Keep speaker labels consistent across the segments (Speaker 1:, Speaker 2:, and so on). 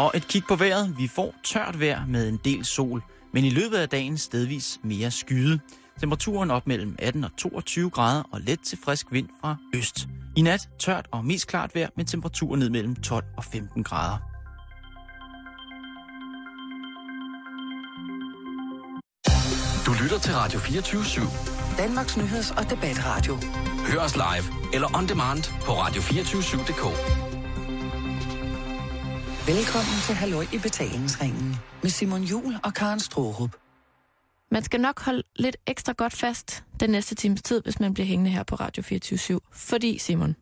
Speaker 1: Og et kig på vejret. Vi får tørt vejr med en del sol, men i løbet af dagen stedvis mere skyde. Temperaturen op mellem 18 og 22 grader og let til frisk vind fra øst. I nat tørt og mest klart vejr med temperaturer ned mellem 12 og 15 grader.
Speaker 2: Du lytter til Radio 24 /7.
Speaker 3: Danmarks Nyheds- og Debatradio.
Speaker 2: Hør os live eller on demand på radio247.dk.
Speaker 3: Velkommen til Halløj i betalingsringen med Simon Jul og Karen Strohrup.
Speaker 4: Man skal nok holde lidt ekstra godt fast den næste times tid, hvis man bliver hængende her på Radio 24 Fordi, Simon,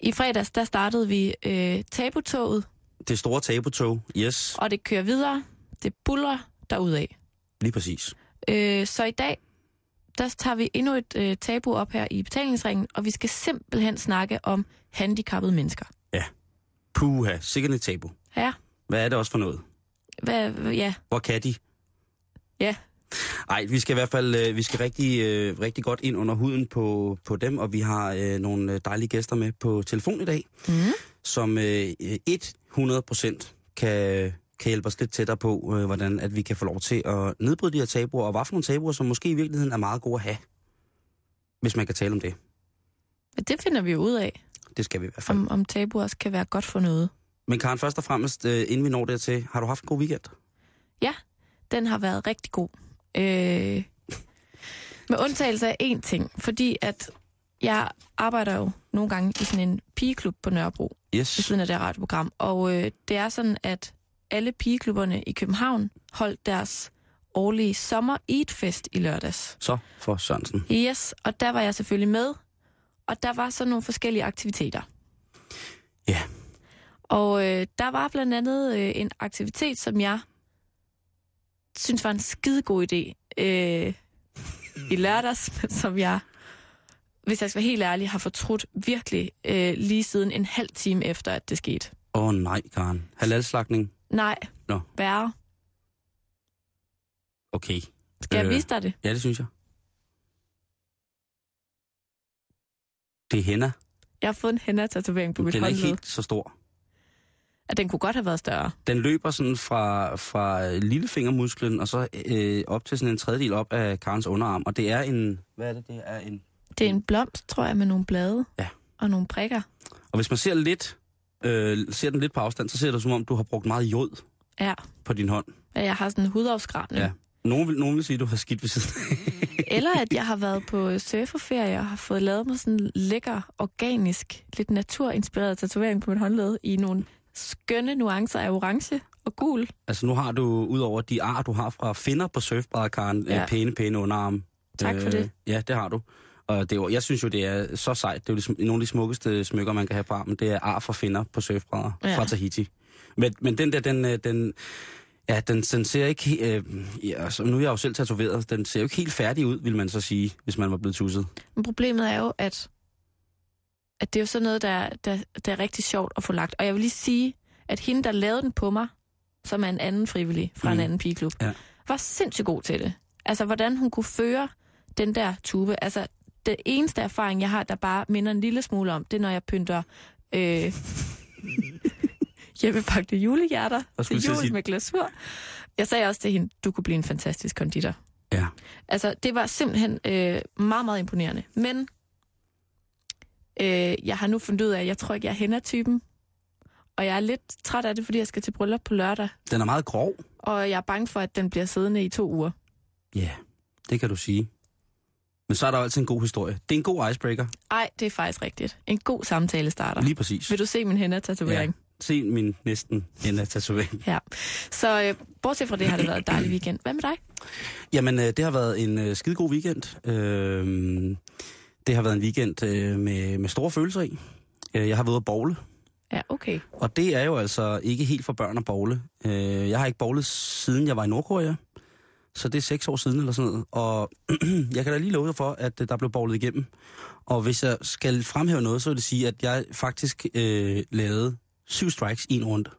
Speaker 4: i fredags, der startede vi øh, tabutoget,
Speaker 5: Det store tabutog, yes,
Speaker 4: og det kører videre. Det buller derudad.
Speaker 5: lige præcis.
Speaker 4: Øh, så i dag, der tager vi endnu et øh, tabu op her i betalingsringen, og vi skal simpelthen snakke om handicappede mennesker.
Speaker 5: Puha, sikkert et tabu.
Speaker 4: Ja,
Speaker 5: Hvad er det også for noget?
Speaker 4: hvad, ja,
Speaker 5: Hvor kan de?
Speaker 4: ja.
Speaker 5: Nej, vi skal i hvert fald øh, vi skal rigtig, øh, rigtig godt ind under huden på, på dem, og vi har øh, nogle øh, dejlige gæster med på telefon i dag,
Speaker 4: Mm.
Speaker 5: som øh, 100% kan, kan hjælpe os lidt tættere på, øh, hvordan at vi kan få lov til at nedbryde de her tabuer, og hvad for nogle tabuer, som måske i virkeligheden er meget gode at have, hvis man kan tale om det.
Speaker 4: Det finder vi jo ud af,
Speaker 5: Det skal vi i hvert fald.
Speaker 4: om, om tabu også kan være godt for noget.
Speaker 5: Men Karen, først og fremmest, øh, inden vi når dertil, har du haft en god weekend?
Speaker 4: Den har været rigtig god. Øh, med undtagelse af én ting, fordi at jeg arbejder jo nogle gange i sådan en pigeklub på Nørrebro, ved
Speaker 5: Yes.
Speaker 4: siden af det her radioprogram. Og øh, det er sådan, at alle pigeklubberne i København holdt deres årlige sommer eat fest i lørdags.
Speaker 5: Så for Sørensen.
Speaker 4: Yes, og der var jeg selvfølgelig med. Og der var så nogle forskellige aktiviteter.
Speaker 5: Ja.
Speaker 4: Og øh, der var blandt andet øh, en aktivitet, som jeg synes var en skidegod idé øh, i lørdags, men som jeg, hvis jeg skal være helt ærlig, har fortrudt virkelig øh, lige siden en halv time efter, at det skete.
Speaker 5: Åh oh, nej, Karen. Halalslagning?
Speaker 4: Nej,
Speaker 5: Nå.
Speaker 4: værre.
Speaker 5: Okay.
Speaker 4: Skal jeg
Speaker 5: Øh.
Speaker 4: vise dig det?
Speaker 5: Ja, det synes jeg. Det er henna.
Speaker 4: Jeg har fået en henna-tatovering på mit
Speaker 5: Den er ikke
Speaker 4: håndled.
Speaker 5: helt så stor.
Speaker 4: At den kunne godt have været større.
Speaker 5: Den løber sådan fra, fra lillefingermusklen og så øh, op til sådan en tredjedel op af Karens underarm. Og det er en... Hvad er det? Det er en...
Speaker 4: Det er en blomst, tror jeg, med nogle blade
Speaker 5: Ja.
Speaker 4: og nogle prikker.
Speaker 5: Og hvis man ser lidt... Øh, ser den lidt på afstand, så ser det som om, du har brugt meget jod
Speaker 4: Ja,
Speaker 5: på din hånd.
Speaker 4: at jeg har sådan en hudafskrabning.
Speaker 5: Ja. Nogen vil, nogen vil sige, at du har skidt ved siden.
Speaker 4: Eller at jeg har været på surferferie og har fået lavet mig sådan en lækker, organisk, lidt naturinspireret tatovering på mit håndled i nogle skønne nuancer af orange og gul.
Speaker 5: altså nu har du, ud over de ar, du har fra finder på surfbrædder, Karen, ja. Øh, pæne, pæne underarm.
Speaker 4: Tak for det.
Speaker 5: Ja, det har du. Og det er, jeg synes jo, det er så sejt. Det er jo sm- nogle af de smukkeste smykker, man kan have på armen. Det er ar fra finder på surfbrædder ja.
Speaker 4: Ja.
Speaker 5: fra Tahiti. Men, men den der, den, øh, den, ja, den, den ser ikke... Øh, ja, altså, nu er jeg jo selv tatoveret. Den ser jo ikke helt færdig ud, vil man så sige, hvis man var blevet tusset.
Speaker 4: Men problemet er jo, at, at det er jo sådan noget, der, der, der er rigtig sjovt at få lagt. Og jeg vil lige sige, at hende, der lavede den på mig, som er en anden frivillig fra. Mm. en anden pigeklub,
Speaker 5: Ja.
Speaker 4: var sindssygt god til det. Altså, hvordan hun kunne føre den der tube. Altså, det eneste erfaring, jeg har, der bare minder en lille smule om, det er, når jeg pynter øh, hjemmebagte julehjerter
Speaker 5: skulle
Speaker 4: til jul
Speaker 5: sige-
Speaker 4: med glasur. Jeg sagde også til hende, du kunne blive en fantastisk konditor.
Speaker 5: Ja.
Speaker 4: Altså, det var simpelthen øh, meget, meget imponerende. Men øh, jeg har nu fundet ud af, at jeg tror ikke, jeg er hende-typen. Og jeg er lidt træt af det, fordi jeg skal til bryllup på lørdag.
Speaker 5: Den er meget grov.
Speaker 4: Og jeg er bange for, at den bliver siddende i to uger.
Speaker 5: Ja, yeah, det kan du sige. Men så er der jo altid en god historie. Det er en god icebreaker.
Speaker 4: Ej, det er faktisk rigtigt. En god samtale starter.
Speaker 5: Lige præcis.
Speaker 4: Vil du se min hende-tatovering?
Speaker 5: Se min næsten enda tatovering.
Speaker 4: Ja. Så øh, bortset fra det har det været en dejlig weekend. Hvad med dig?
Speaker 5: Jamen, øh, det har været en øh, skidegod weekend. Øh, det har været en weekend øh, med, med store følelser i. Øh, jeg har været ude at bowle,
Speaker 4: Ja, okay.
Speaker 5: og det er jo altså ikke helt for børn at bowle. Øh, jeg har ikke bowlet siden jeg var i Nordkorea, så det er seks år siden eller sådan noget. Og jeg kan da lige love dig for, at øh, der blev bowlet igennem. Og hvis jeg skal fremhæve noget, så vil det sige, at jeg faktisk øh, lavede syv strikes i en runde.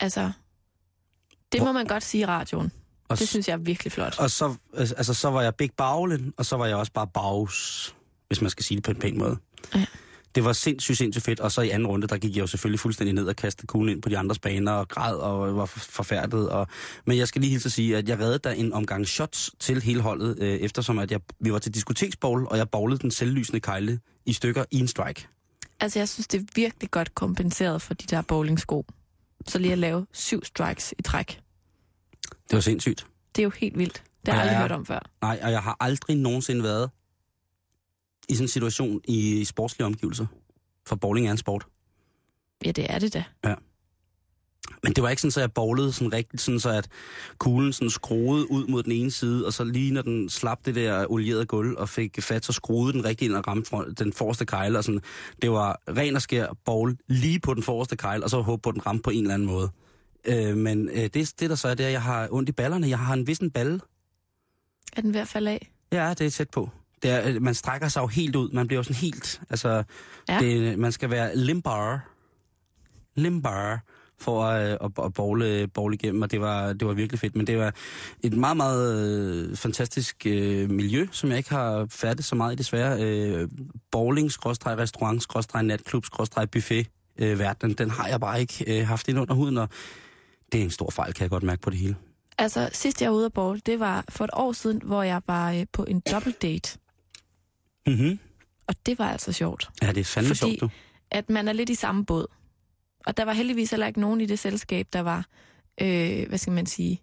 Speaker 4: Altså, det må man godt sige i radioen.
Speaker 5: Og
Speaker 4: Det synes jeg er virkelig flot.
Speaker 5: Og så, altså, så var jeg Big Bowlen, og så var jeg også bare Baus, hvis man skal sige det på en pæn måde.
Speaker 4: Ja.
Speaker 5: det var sindssygt, sindssygt fedt. Og så i anden runde, der gik jeg jo selvfølgelig fuldstændig ned og kastede kuglen ind på de andres baner og græd og var for- forfærdet. Og... Men jeg skal lige hilse at sige, at jeg reddede der en omgang shots til hele holdet, øh, eftersom at jeg, vi var til diskoteksbowl, og jeg bowlede den selvlysende kejle i stykker i en strike.
Speaker 4: Altså, jeg synes, det er virkelig godt kompenseret for de der bowlingsko. Så lige at lave syv strikes i træk.
Speaker 5: Det var sindssygt.
Speaker 4: Det er jo helt vildt. Det har jeg
Speaker 5: Ja,
Speaker 4: aldrig
Speaker 5: ja.
Speaker 4: hørt om før.
Speaker 5: Nej, og jeg har aldrig nogensinde været i sådan en situation i sportslige omgivelser. For bowling er en sport.
Speaker 4: Ja, det er det da.
Speaker 5: Men det var ikke sådan, så jeg bowlede sådan rigtigt, sådan så at kuglen sådan skruede ud mod den ene side, og så lige når den slap det der olierede gulv og fik fat, så skruede den rigtig ind og ramte den forreste kejle. Og sådan. Det var ren og skær bowl lige på den forreste kejle, og så håbe på, at den ramte på en eller anden måde. Øh, men øh, det, det der så er, det er, at jeg har ondt i ballerne. Jeg har en vissen balle.
Speaker 4: Er den ved at falde af?
Speaker 5: Ja, det er tæt på. Det er, øh, man strækker sig jo helt ud. Man bliver jo sådan helt... Altså,
Speaker 4: Ja.
Speaker 5: det, man skal være limbar. Limbar for at, at, at bowle, bowle igennem, og det var, det var virkelig fedt. Men det var et meget, meget øh, fantastisk øh, miljø, som jeg ikke har færdig så meget i desværre. Øh, bowling, skråstreg restaurant, skråstreg natklub, skråstreg buffet. Øh, verden, den har jeg bare ikke øh, haft ind under huden, og det er en stor fejl, kan jeg godt mærke på det hele.
Speaker 4: Altså, sidst jeg var ude at bowl, det var for et år siden, hvor jeg var øh, på en double date.
Speaker 5: Mm-hmm.
Speaker 4: Og det var altså sjovt.
Speaker 5: Ja, det er fandme
Speaker 4: Fordi-
Speaker 5: sjovt, du.
Speaker 4: At man er lidt i samme båd. Og der var heldigvis heller ikke nogen i det selskab, der var, øh, hvad skal man sige,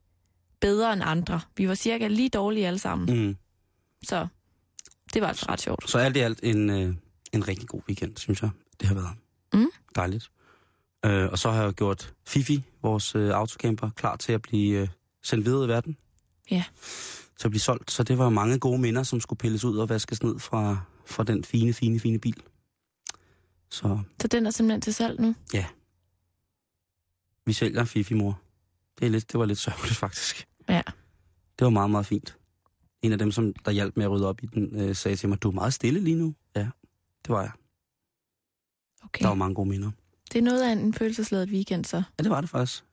Speaker 4: bedre end andre. Vi var cirka lige dårlige alle sammen.
Speaker 5: Mm.
Speaker 4: Så det var altså ret sjovt.
Speaker 5: Så alt i alt en, øh, en rigtig god weekend, synes jeg, det har været.
Speaker 4: Mm.
Speaker 5: Dejligt. Øh, og så har jeg gjort Fifi, vores øh, autocamper, klar til at blive øh, sendt videre i verden.
Speaker 4: Ja.
Speaker 5: Til at blive solgt. Så det var mange gode minder, som skulle pilles ud og vaskes ned fra, fra den fine, fine, fine bil. Så
Speaker 4: Så den er simpelthen til salg nu.
Speaker 5: Vi sælger Fifi, mor. Det, er lidt, det var lidt sørgeligt, faktisk.
Speaker 4: Ja.
Speaker 5: Det var meget, meget fint. En af dem, som der hjalp med at rydde op i den, øh, sagde til mig, du er meget stille lige nu. Ja, det var jeg.
Speaker 4: Okay.
Speaker 5: Der var mange gode minder.
Speaker 4: Det er noget af en følelsesladet weekend, så.
Speaker 5: Ja, det var det faktisk.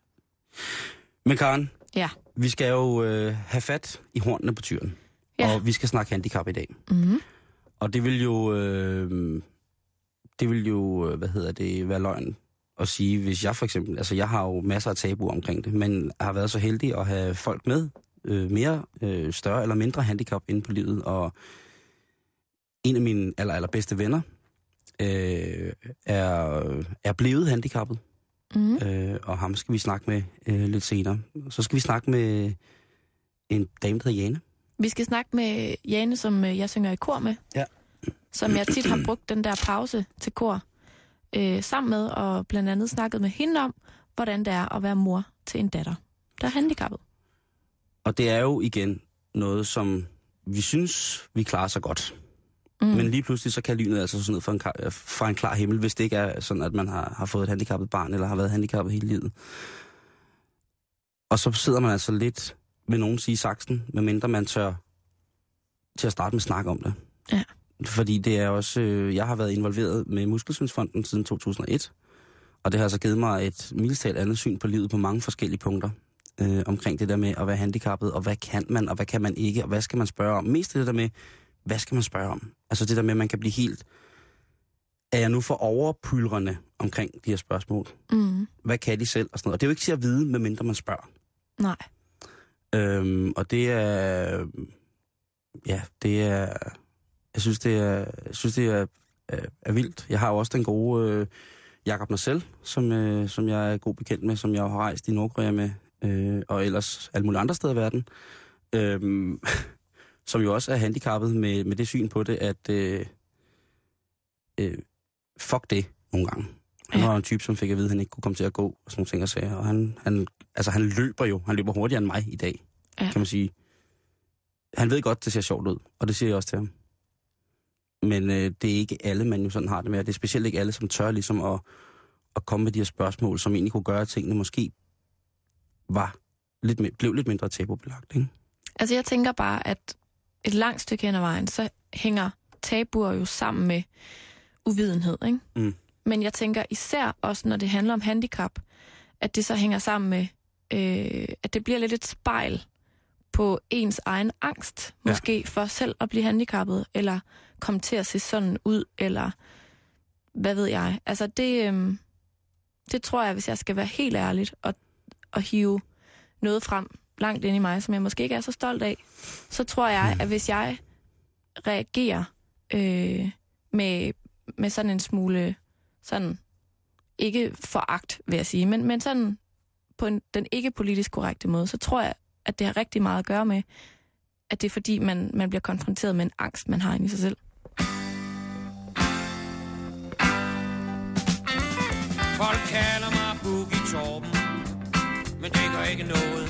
Speaker 5: Men Karen,
Speaker 4: Ja.
Speaker 5: vi skal jo øh, have fat i hornene på tyren.
Speaker 4: Ja.
Speaker 5: Og vi skal snakke handicap i dag.
Speaker 4: Mm-hmm.
Speaker 5: Og det vil jo, øh, det vil jo, øh, hvad hedder det, være løgn at sige, hvis jeg for eksempel, altså jeg har jo masser af tabuer omkring det, men har været så heldig at have folk med, øh, mere øh, større eller mindre handicap inde på livet, og en af mine aller, allerbedste venner øh, er, er blevet handicappet,
Speaker 4: Mm.
Speaker 5: øh, og ham skal vi snakke med øh, lidt senere. Så skal vi snakke med en dame, der hedder Jane.
Speaker 4: Vi skal snakke med Jane, som øh, jeg synger i kor med.
Speaker 5: Ja.
Speaker 4: Som jeg tit har brugt den der pause til kor øh, sammen med, og blandt andet snakket med hende om, hvordan det er at være mor til en datter, der er handicappet.
Speaker 5: Og det er jo igen noget, som vi synes, vi klarer så godt.
Speaker 4: Mm.
Speaker 5: Men lige pludselig så kan lynet altså sådan ned fra en, klar, fra en klar himmel, hvis det ikke er sådan, at man har, har fået et handicappet barn, eller har været handicappet hele livet. Og så sidder man altså lidt, vil nogen sige, saksen, medmindre man tør til at starte med snak om det.
Speaker 4: Ja.
Speaker 5: Fordi det er også, øh, jeg har været involveret med Muskelsvindsfonden siden 2001, og det har altså givet mig et mildestalt andet syn på livet på mange forskellige punkter. Øh, omkring det der med at være handicappet, og hvad kan man, og hvad kan man ikke, og hvad skal man spørge om. Mest det der med, hvad skal man spørge om? Altså det der med, at man kan blive helt... Er jeg nu for overpylrende omkring de her spørgsmål?
Speaker 4: Mm.
Speaker 5: Hvad kan de selv? Og, sådan noget. og det er jo ikke til at vide, medmindre man spørger.
Speaker 4: Nej.
Speaker 5: Øhm, og det er... Ja, det er... Jeg synes, det er, jeg synes, det er, er, er vildt. Jeg har jo også den gode øh, Jakob Marcel, som, øh, som jeg er god bekendt med, som jeg har rejst i Nordkorea med, øh, og ellers alle mulige andre steder i verden. Øhm, som jo også er handicappet med, med det syn på det, at øh, øh, fuck det nogle gange. Han
Speaker 4: Ja.
Speaker 5: var en type, som fik at vide, at han ikke kunne komme til at gå, og sådan nogle ting og sager. Og han, han, altså, han løber jo. Han løber hurtigere end mig i dag,
Speaker 4: Ja.
Speaker 5: kan man sige. Han ved godt, det ser sjovt ud, og det siger jeg også til ham. Men øh, det er ikke alle, man jo sådan har det med. og Det er specielt ikke alle, som tør ligesom at, at komme med de her spørgsmål, som egentlig kunne gøre, at tingene måske var lidt, blev lidt mindre tabubelagt. Ikke?
Speaker 4: Altså jeg tænker bare, at et langt stykke hen ad vejen, så hænger tabuer jo sammen med uvidenhed, ikke?
Speaker 5: Mm.
Speaker 4: Men jeg tænker især også, når det handler om handicap, at det så hænger sammen med, øh, at det bliver lidt et spejl på ens egen angst,
Speaker 5: Ja.
Speaker 4: måske for selv at blive handicappet, eller komme til at se sådan ud, eller hvad ved jeg. Altså det, øhm, det tror jeg, hvis jeg skal være helt ærligt og, og hive noget frem langt ind i mig, som jeg måske ikke er så stolt af, så tror jeg, at hvis jeg reagerer øh, med, med sådan en smule, sådan, ikke foragt, vil jeg sige, men, men sådan på en, den ikke politisk korrekte måde, så tror jeg, at det har rigtig meget at gøre med, at det er fordi, man, man bliver konfronteret med en angst, man har inde i sig selv.
Speaker 6: Folk kalder mig Boogie Torben Men det gør ikke noget.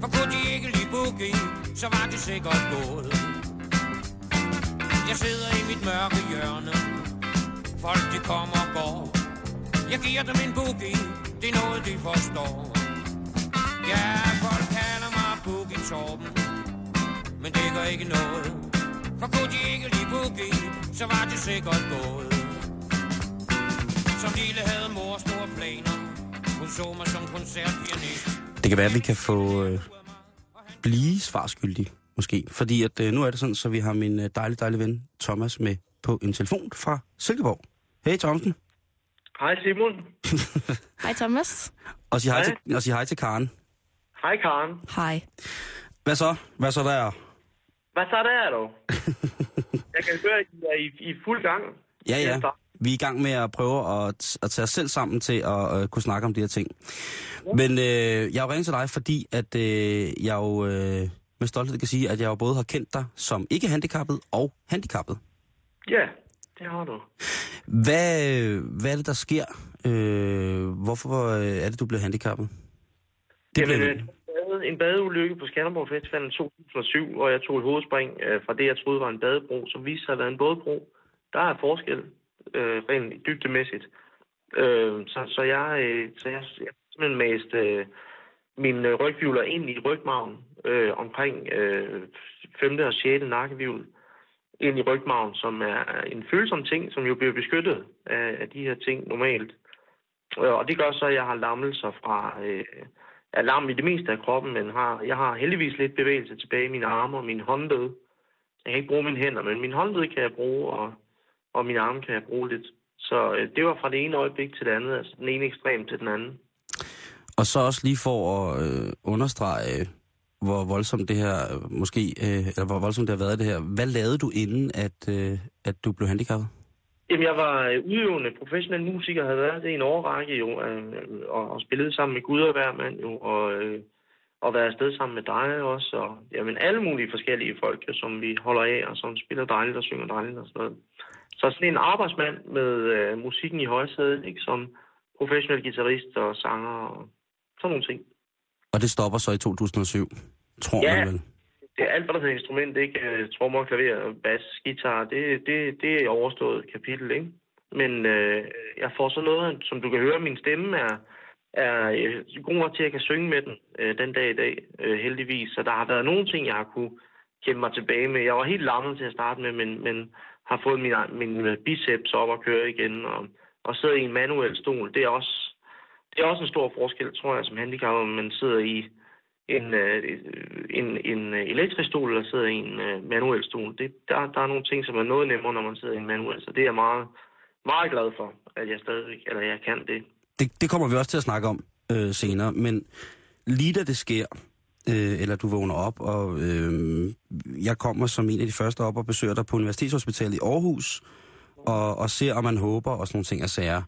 Speaker 6: For kunne de ikke lide Boogie Så var det sikkert gået. Jeg sidder i mit mørke hjørne. Folk de kommer og går. Jeg giver dem en boogie. Det er noget de forstår. Ja, folk kalder Torben Men det gør ikke noget For kunne de ikke lide Boogie Så var det sikkert gået som lille havde mor store planer. Hun så mig som koncertpianist.
Speaker 5: Det kan være, at vi kan få øh, blive svarskyldig, måske. Fordi at, øh, nu er det sådan, så vi har min øh, dejlige, dejlige ven Thomas med på en telefon fra Silkeborg. Hej Thomsen.
Speaker 7: Hej Simon.
Speaker 4: Hej Thomas.
Speaker 5: Og sig hej,
Speaker 7: Hej.
Speaker 5: til, og sig hej til Karen.
Speaker 7: Hej Karen.
Speaker 4: Hej.
Speaker 5: Hvad så? Hvad så der?
Speaker 7: Hvad så der dog? Jeg kan høre, at I er i, i fuld gang.
Speaker 5: Ja, ja. Vi er i gang med at prøve at, at tage os selv sammen til at uh, kunne snakke om de her ting. Men øh, jeg har jo ringet til dig, fordi at øh, jeg jo øh, med stolthed kan sige, at jeg jo både har kendt dig som ikke handicappet og handicappet.
Speaker 7: Ja, det har du.
Speaker 5: Hvad, hvad er det, der sker? Øh, hvorfor øh, er det, du blev handicappet? Det
Speaker 7: Jamen, øh, jeg havde en badeulykke på Skanderborg Festivalen i 2007, hvor jeg tog et hovedspring øh, fra det, jeg troede var en badebro, som viste sig at være en bådbro. Der er forskel, øh, rent dybdemæssigt. Øh, så, så jeg, øh, så jeg, jeg simpelthen mast øh, mine øh, rygvivler ind i rygmarven øh, omkring øh, 5. og 6. nakkevivl ind i rygmarven, som er en følsom ting, som jo bliver beskyttet af, af de her ting normalt. Øh, Og det gør så, at jeg har lammelser fra... Øh, er lam i det meste af kroppen, men har, jeg har heldigvis lidt bevægelse tilbage i mine arme og mine håndled. Jeg kan ikke bruge mine hænder, men mine håndled kan jeg bruge, og, og mine arme kan jeg bruge lidt. Så øh, det var fra det ene øjeblik til det andet, altså den ene ekstrem til den anden.
Speaker 5: Og så også lige for at øh, understrege, hvor voldsomt det her øh, måske, øh, eller hvor voldsomt det har været det her. Hvad lavede du inden, at, øh, at du blev handicappet?
Speaker 7: Jamen, jeg var øh, udøvende professionel musiker, havde været det i en årrække jo, øh, og, og spillet sammen med Gud og hver mand jo, og, øh, og været afsted sammen med dig også, og jamen, alle mulige forskellige folk, jo, som vi holder af, og som spiller dejligt og synger dejligt og sådan noget. Så sådan en arbejdsmand med øh, musikken i højsædet, ikke, som professionel guitarist og sanger og sådan nogle ting.
Speaker 5: Og det stopper så i 2007, tror
Speaker 7: Ja.
Speaker 5: man vel?
Speaker 7: Det er alt, hvad der hedder instrument, ikke? Øh, trommer, klaver, bas, guitar, det, det, det er overstået kapitel, ikke? Men øh, jeg får så noget, som du kan høre, min stemme er, er øh, god nok til, at jeg kan synge med den øh, den dag i dag, øh, heldigvis. Så der har været nogle ting, jeg har kunne kæmpe mig tilbage med. Jeg var helt lammet til at starte med, men, men har fået min, min øh, biceps op at køre igen, og, og sidder i en manuel stol. Det er også, det er også en stor forskel, tror jeg, som handicappet, man sidder i en, øh, en, en elektrisk stol, eller sidder i en øh, manuel stol. Det, der, der er nogle ting, som er noget nemmere, når man sidder i en manuel, så det er jeg meget, meget glad for, at jeg stadigvæk, eller jeg kan det.
Speaker 5: Det, det kommer vi også til at snakke om øh, senere, men lige da det sker, øh, eller du vågner op, og øh, jeg kommer som en af de første op og besøger dig på Universitetshospitalet i Aarhus, og, og ser, om man håber, og sådan nogle ting og sager.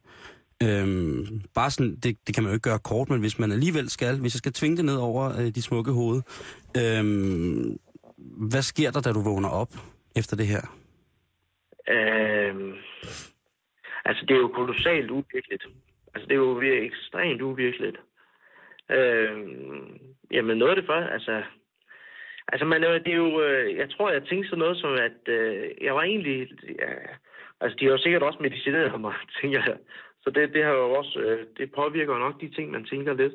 Speaker 5: Øhm, bare sådan, det, det kan man jo ikke gøre kort, men hvis man alligevel skal, hvis jeg skal tvinge det ned over øh, de smukke hoved, øhm, hvad sker der, da du vågner op efter det her?
Speaker 7: Øhm, altså, det er jo kolossalt uvirkeligt. Altså, det er jo ekstremt uvirkeligt. Øhm, jamen, noget af det for, altså... Altså, man, det er jo... Øh, jeg tror, jeg tænkte sådan noget som, at øh, jeg var egentlig... Ja, altså, de har jo sikkert også medicineret mig, tænker jeg. Så det, det har jo også... Øh, det påvirker nok de ting, man tænker lidt.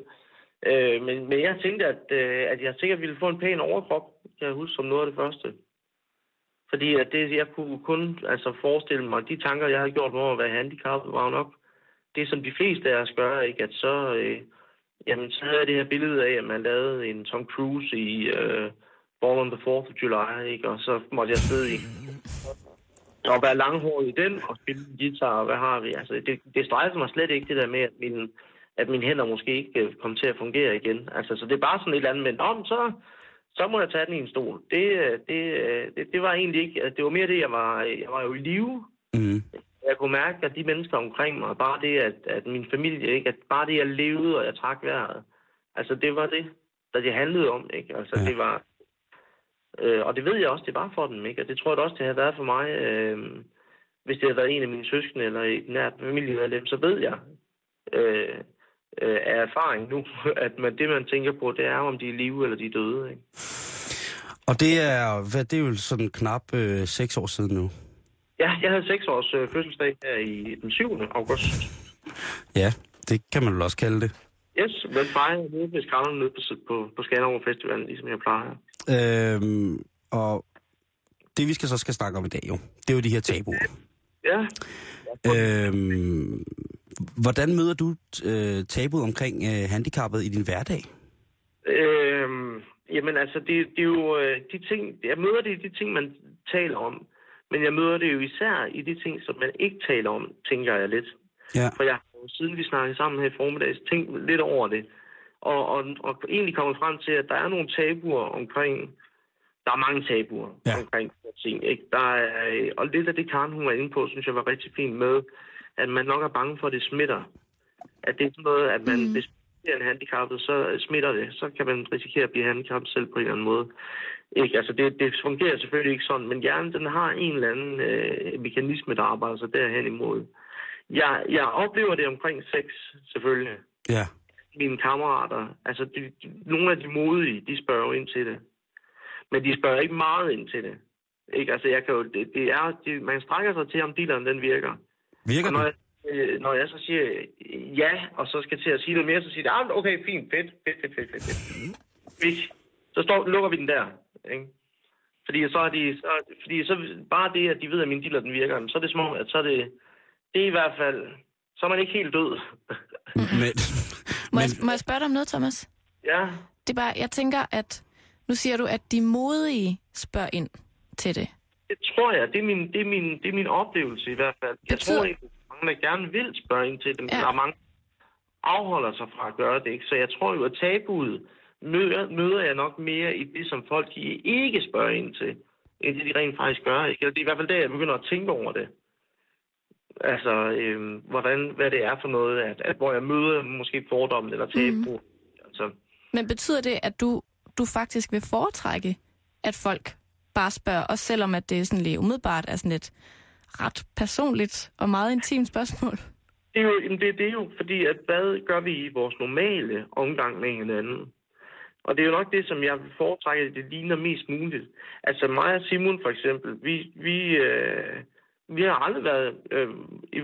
Speaker 7: Øh, men, men jeg tænkte, at, øh, at jeg sikkert ville få en pæn overkrop, kan jeg huske, som noget af det første. Fordi at det, jeg kunne kun altså, forestille mig, de tanker, jeg havde gjort om at være handicappet, var jo nok det, som de fleste af os gør, ikke? At så, øh, jamen, så havde jeg det her billede af, at man lavede en Tom Cruise i øh, Born on the 4th of July, ikke? Og så måtte jeg sidde i og være langhåret i den, og spille guitar, og hvad har vi? Altså, det, det strejfer mig slet ikke, det der med, at, min, at mine hænder måske ikke øh, kommer til at fungere igen. Altså, så det er bare sådan et eller andet, men om så, så må jeg tage den i en stol. Det, øh, det, øh, det, det var egentlig ikke, det var mere det, jeg var, jeg var jo i live.
Speaker 5: Mm.
Speaker 7: Jeg kunne mærke, at de mennesker omkring mig, bare det, at, at min familie, ikke, at bare det, jeg levede, og jeg trak vejret, altså det var det, der det handlede om, ikke? Altså
Speaker 5: ja.
Speaker 7: det var, øh, og det ved jeg også, det var for dem, ikke? Og det tror jeg også, det har været for mig, øh, hvis det havde været en af mine søskende eller et nært familiemedlem, så ved jeg øh, øh, af erfaring nu, at man, det man tænker på, det er om de er i live eller de er døde, ikke?
Speaker 5: Og det er, hvad, det er jo sådan knap øh, seks år siden nu.
Speaker 7: Ja, jeg havde seks års øh, fødselsdag her i den 7. august.
Speaker 5: Ja, det kan man vel også kalde det.
Speaker 7: Yes, men fejrer nede ved skralderne nede på, på, på Skanderborg Festivalen, ligesom jeg plejer.
Speaker 5: Øhm, og det vi skal så skal snakke om i dag jo, det er jo de her tabuer.
Speaker 7: Ja,
Speaker 5: Øhm, hvordan møder du øh, tabuet omkring øh, handicappet i din hverdag?
Speaker 7: øhm, jamen altså, det, det er jo øh, de ting, jeg møder det i de ting, man taler om, men jeg møder det jo især i de ting, som man ikke taler om, tænker jeg lidt.
Speaker 5: Ja.
Speaker 7: For jeg har jo, siden vi snakkede sammen her i formiddags, tænkt lidt over det, og, og, og egentlig kommet frem til, at der er nogle tabuer omkring, der er mange tabuer
Speaker 5: Ja.
Speaker 7: omkring ting. Ikke? Der er, øh, og lidt af det, Karen hun var inde på, synes jeg var rigtig fint med, at man nok er bange for, at det smitter. At det er sådan noget, at man,
Speaker 4: Mm.
Speaker 7: hvis man er handicappet, så smitter det. Så kan man risikere at blive handicappet selv på en eller anden måde. Ikke? Altså det, det fungerer selvfølgelig ikke sådan, men hjernen den har en eller anden øh, mekanisme, der arbejder sig derhen imod. Jeg, jeg oplever det omkring sex, selvfølgelig.
Speaker 5: Ja.
Speaker 7: Mine kammerater, altså de, de, nogle af de modige, de spørger jo ind til det. Men de spørger ikke meget ind til det. Ikke? Altså jeg kan jo, det, det er, det, man strækker sig til, om dealeren den virker.
Speaker 5: Virker
Speaker 7: Og når
Speaker 5: den?
Speaker 7: jeg, øh, når jeg så siger øh, ja, og så skal til at sige noget mere, så siger jeg, ah, okay, fint, fedt, fedt, fedt, fedt, fedt, fedt. Så står, lukker vi den der. Ikke? Fordi så er de, så, fordi så bare det, at de ved, at min dealer den virker, så er det som om, at så er det, det er i hvert fald, så er man ikke helt død.
Speaker 5: Men,
Speaker 4: Må, jeg,
Speaker 5: men,
Speaker 4: må jeg spørge dig om noget, Thomas?
Speaker 7: ja,
Speaker 4: Det er bare, jeg tænker, at nu siger du, at de modige spørger ind til det.
Speaker 7: det tror jeg. Det er min, det er min, det er min oplevelse i hvert fald. Jeg
Speaker 4: Betyder-
Speaker 7: tror ikke, at mange der gerne vil spørge ind til det, men
Speaker 4: Ja.
Speaker 7: der er mange, afholder sig fra at gøre det. Ikke? Så jeg tror jo, at tabuet møder, møder jeg nok mere i det, som folk de ikke spørger ind til, end det, de rent faktisk gør. Ikke? Eller Det er i hvert fald der, jeg begynder at tænke over det. Altså, øhm, hvordan, hvad det er for noget, at, at hvor jeg møder måske fordommen eller tabu. Mm. Altså,
Speaker 4: Men betyder det, at du, du faktisk vil foretrække, at folk bare spørger, også selvom at det er sådan lidt umiddelbart er sådan et ret personligt og meget intimt spørgsmål?
Speaker 7: Det er jo, det, det er jo fordi, at hvad gør vi i vores normale omgang med hinanden? Og det er jo nok det, som jeg vil foretrække, at det ligner mest muligt. Altså mig og Simon for eksempel, vi, vi, øh, vi har aldrig været øh, i,